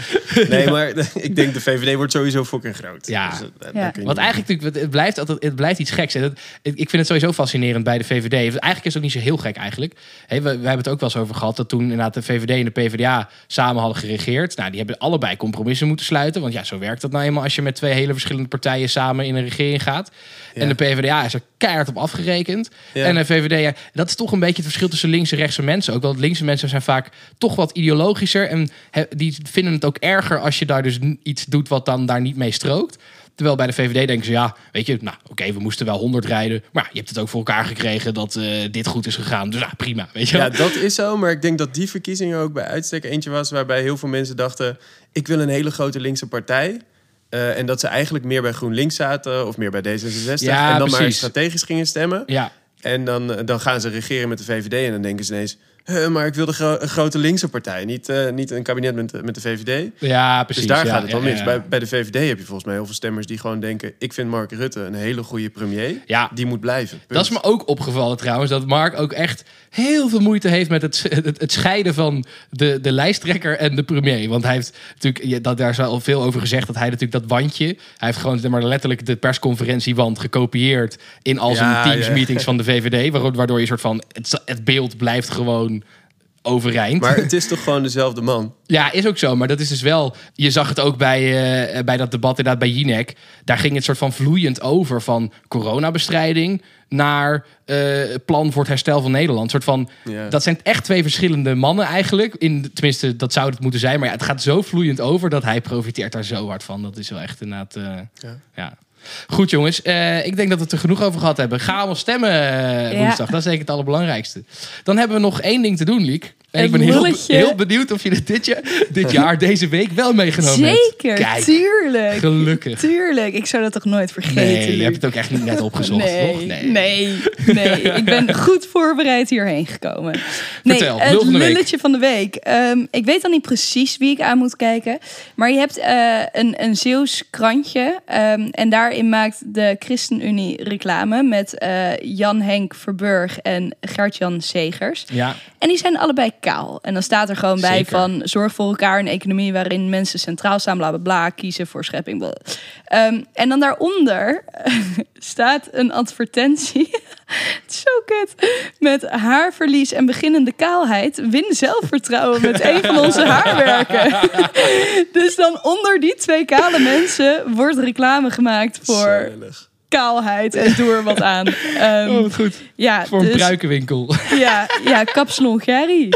[SPEAKER 3] Nee, maar ik denk de VVD wordt sowieso fucking groot.
[SPEAKER 2] Ja.
[SPEAKER 3] Dus,
[SPEAKER 1] Ja.
[SPEAKER 3] niet-
[SPEAKER 2] eigenlijk natuurlijk, het- blijft, altijd, het blijft iets geks. En ik vind het sowieso fascinerend bij de VVD. Eigenlijk is het ook niet zo heel gek eigenlijk. Hé, we, we hebben het ook wel eens over gehad dat toen inderdaad de VVD en de PvdA samen hadden geregeerd. Nou, die hebben allebei compromissen moeten sluiten. Want ja, zo werkt dat nou eenmaal als je met twee hele verschillende partijen samen in een regering gaat.
[SPEAKER 3] Ja.
[SPEAKER 2] En de PvdA is er keihard op afgerekend.
[SPEAKER 3] Ja.
[SPEAKER 2] En de VVD, ja, dat is toch een beetje het verschil tussen linkse en rechtse mensen. Ook want linkse mensen zijn vaak toch wat ideologischer. En he- die vinden het ook erger als je daar dus iets doet wat dan daar niet mee strookt. Terwijl bij de VVD denken ze, ja, weet je, nou oké, we moesten wel 100 rijden. Maar je hebt het ook voor elkaar gekregen dat eh, dit goed is gegaan. Dus ja, prima, weet je wel.
[SPEAKER 3] Ja, dat is zo. Maar ik denk dat die verkiezingen ook bij uitstek eentje was... waarbij heel veel mensen dachten... ik wil een hele grote linkse partij. Eh, en dat ze eigenlijk meer bij GroenLinks zaten... of meer bij D66.
[SPEAKER 2] Ja,
[SPEAKER 3] en dan maar strategisch gingen stemmen.
[SPEAKER 2] Ja,
[SPEAKER 3] En dan, eh, dan gaan ze regeren met de VVD. En dan denken ze ineens... "Huh, maar ik wil de gro- een grote linkse partij. Niet, eh, niet een kabinet met, de- met de VVD.
[SPEAKER 2] ja precies.
[SPEAKER 3] dus daar
[SPEAKER 2] ja,
[SPEAKER 3] gaat het dan
[SPEAKER 2] ja,
[SPEAKER 3] mis.
[SPEAKER 2] ja.
[SPEAKER 3] Bij, bij de VVD heb je volgens mij heel veel stemmers die gewoon denken... ik vind Mark Rutte een hele goede premier.
[SPEAKER 2] Ja.
[SPEAKER 3] Die moet blijven. Punt.
[SPEAKER 2] Dat is me ook opgevallen trouwens, dat Mark ook echt heel veel moeite heeft met het, het, het scheiden van de, de lijsttrekker en de premier. Want hij heeft natuurlijk, dat, daar is al veel over gezegd, dat hij natuurlijk dat wandje, hij heeft gewoon maar, letterlijk de persconferentiewand gekopieerd in al zijn teamsmeetings van de VVD, waardoor, waardoor je soort van, het, het beeld blijft gewoon overeind.
[SPEAKER 3] Maar het is toch gewoon dezelfde man?
[SPEAKER 2] Ja, is ook zo. Maar dat is dus wel. Je zag het ook bij, eh, bij dat debat inderdaad bij Jinek. Daar ging het soort van vloeiend over van coronabestrijding naar eh, plan voor het herstel van Nederland. Een soort van. Dat zijn echt twee verschillende mannen eigenlijk. In, tenminste, dat zou het moeten zijn. Maar ja, het gaat zo vloeiend over dat hij profiteert daar zo hard van. Dat is wel echt inderdaad.
[SPEAKER 3] Ja.
[SPEAKER 2] ja. Goed jongens, Eh, ik denk dat we het er genoeg over gehad hebben. Ga allemaal stemmen eh,
[SPEAKER 1] Ja.
[SPEAKER 2] woensdag. Dat is ik het allerbelangrijkste. Dan hebben we nog één ding te doen, Liek. En ik ben heel, heel benieuwd of je dit jaar, dit jaar, deze week wel meegenomen hebt.
[SPEAKER 1] Zeker, tuurlijk.
[SPEAKER 2] gelukkig.
[SPEAKER 1] Tuurlijk, ik zou dat toch nooit vergeten.
[SPEAKER 2] Nee, je hebt het ook echt niet net opgezocht,
[SPEAKER 1] nee,
[SPEAKER 2] toch?
[SPEAKER 1] Nee. nee, Ik ben goed voorbereid hierheen gekomen. Nee,
[SPEAKER 2] Vertel,
[SPEAKER 1] het
[SPEAKER 2] van de week.
[SPEAKER 1] lulletje van de week. Ehm, ik weet dan niet precies wie ik aan moet kijken. Maar je hebt eh, een, een Zeeuws krantje. ehm, en daarin maakt de ChristenUnie reclame met eh, Jan-Henk Verburg en Gert-Jan Segers.
[SPEAKER 2] Ja,
[SPEAKER 1] En die zijn allebei kaal. En dan staat er gewoon bij
[SPEAKER 2] Zeker.
[SPEAKER 1] van zorg voor elkaar een economie waarin mensen centraal staan, bla bla bla, kiezen voor schepping. bla. Ehm, en dan daaronder staat een advertentie. Het is zo kut. Met haarverlies en beginnende kaalheid. Win zelfvertrouwen met een van onze haarwerken. dus dan onder die twee kale mensen wordt reclame gemaakt voor kaalheid en doe er wat aan. Ehm,
[SPEAKER 2] oh goed.
[SPEAKER 1] Ja,
[SPEAKER 2] Voor een
[SPEAKER 1] dus-
[SPEAKER 2] pruikenwinkel.
[SPEAKER 1] ja, ja, kapsalon Gary.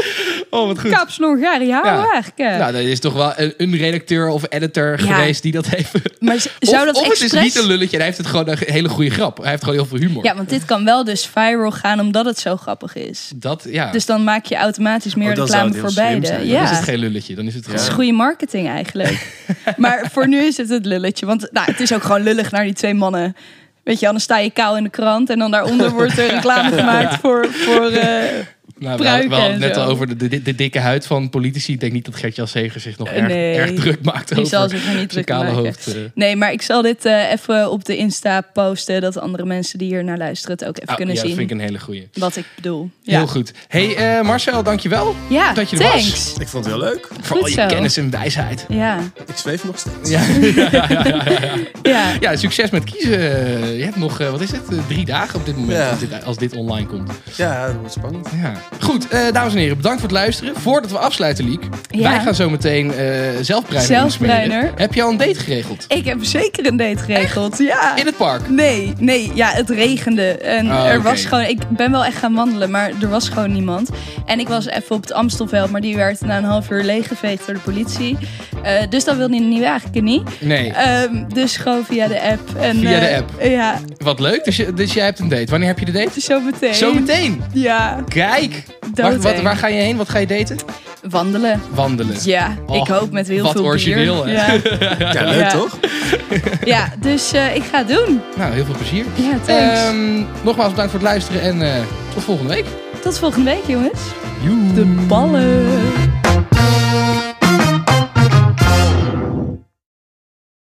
[SPEAKER 2] Oh wat goed.
[SPEAKER 1] Kapsalon hou
[SPEAKER 2] Ja. Nou, dat is toch wel een, een redacteur of editor
[SPEAKER 1] Ja.
[SPEAKER 2] geweest die dat heeft.
[SPEAKER 1] maar zou
[SPEAKER 2] of
[SPEAKER 1] dat
[SPEAKER 2] of het is niet een lulletje en hij heeft het gewoon een hele goede grap. Hij heeft gewoon heel veel humor.
[SPEAKER 1] Ja, want dit kan wel dus viral gaan omdat het zo grappig is.
[SPEAKER 2] Dat, ja.
[SPEAKER 1] Dus dan maak je automatisch meer
[SPEAKER 3] Oh,
[SPEAKER 1] reclame voor beide.
[SPEAKER 3] zijn.
[SPEAKER 2] Dan
[SPEAKER 1] Ja,
[SPEAKER 2] is het geen lulletje. Dan is het
[SPEAKER 1] dat is goede marketing eigenlijk. maar voor nu is het het lulletje. Want nou, het is ook gewoon lullig naar die twee mannen. Weet je, anders sta je kou in de krant en dan daaronder wordt er reclame gemaakt voor, voor eh,
[SPEAKER 2] Nou, we hadden- we het net al over de, de, de dikke huid van politici. Ik denk niet dat Gert-Jan Seger zich nog erg,
[SPEAKER 1] Nee.
[SPEAKER 2] erg druk maakt
[SPEAKER 1] Die
[SPEAKER 2] over
[SPEAKER 1] zal zich er niet
[SPEAKER 2] zijn
[SPEAKER 1] druk
[SPEAKER 2] kale
[SPEAKER 1] maken.
[SPEAKER 2] hoofd. eh.
[SPEAKER 1] Nee, maar ik zal dit eh, even op de Insta posten. Dat andere mensen die hier naar luisteren het ook even
[SPEAKER 2] Oh,
[SPEAKER 1] kunnen
[SPEAKER 2] ja, dat
[SPEAKER 1] zien.
[SPEAKER 2] vind ik een hele goeie.
[SPEAKER 1] Wat ik bedoel. Ja,
[SPEAKER 2] Heel goed. hey, eh, Marcel, dankjewel
[SPEAKER 1] ja
[SPEAKER 2] dat je er was.
[SPEAKER 1] thanks.
[SPEAKER 3] Ik vond het heel leuk.
[SPEAKER 2] voor al je
[SPEAKER 1] zo.
[SPEAKER 2] kennis en wijsheid.
[SPEAKER 1] Ja,
[SPEAKER 3] Ik zweef nog steeds.
[SPEAKER 2] Ja,
[SPEAKER 1] ja.
[SPEAKER 2] ja, succes met kiezen. Je hebt nog, wat is het, drie dagen op dit moment
[SPEAKER 3] Ja.
[SPEAKER 2] als, dit, als dit online komt.
[SPEAKER 3] Ja, dat wordt spannend.
[SPEAKER 2] Ja, Ja. Goed, eh, dames en heren, bedankt voor het luisteren. Voordat we afsluiten, Liek.
[SPEAKER 1] Ja.
[SPEAKER 2] Wij gaan zo meteen insmeren. Heb je al een date geregeld?
[SPEAKER 1] Ik heb zeker een date geregeld. Ja.
[SPEAKER 2] In het park?
[SPEAKER 1] Nee, nee, ja, het regende. En
[SPEAKER 2] Oh,
[SPEAKER 1] er was gewoon, ik ben wel echt gaan wandelen, maar er was gewoon niemand. En ik was even op het Amstelveld, maar die werd na een half uur leeggeveegd door de politie. Eh, dus dat wilde hij niet eigenlijk niet.
[SPEAKER 2] Nee.
[SPEAKER 1] Ehm, dus gewoon via de app. En,
[SPEAKER 2] Via de app.
[SPEAKER 1] Ja,
[SPEAKER 2] Wat leuk. Dus, je, dus jij hebt een date. Wanneer heb je de date?
[SPEAKER 1] zo meteen.
[SPEAKER 2] Zo meteen.
[SPEAKER 1] Ja,
[SPEAKER 2] Kijk. Waar, wat, waar ga je heen? Wat ga je daten?
[SPEAKER 1] Wandelen.
[SPEAKER 2] Wandelen.
[SPEAKER 1] Ja,
[SPEAKER 2] Oh,
[SPEAKER 1] ik hoop met heel
[SPEAKER 2] wat
[SPEAKER 1] veel
[SPEAKER 2] origineel,
[SPEAKER 1] bier.
[SPEAKER 2] hè?
[SPEAKER 1] Ja.
[SPEAKER 3] Ja, leuk
[SPEAKER 1] Ja.
[SPEAKER 3] toch?
[SPEAKER 1] ja, dus eh, ik ga het doen.
[SPEAKER 2] Nou, heel veel plezier.
[SPEAKER 1] Ja, thanks.
[SPEAKER 2] Ehm, nogmaals bedankt voor het luisteren en eh, tot volgende week.
[SPEAKER 1] Tot volgende week, jongens.
[SPEAKER 2] Joe.
[SPEAKER 1] De ballen.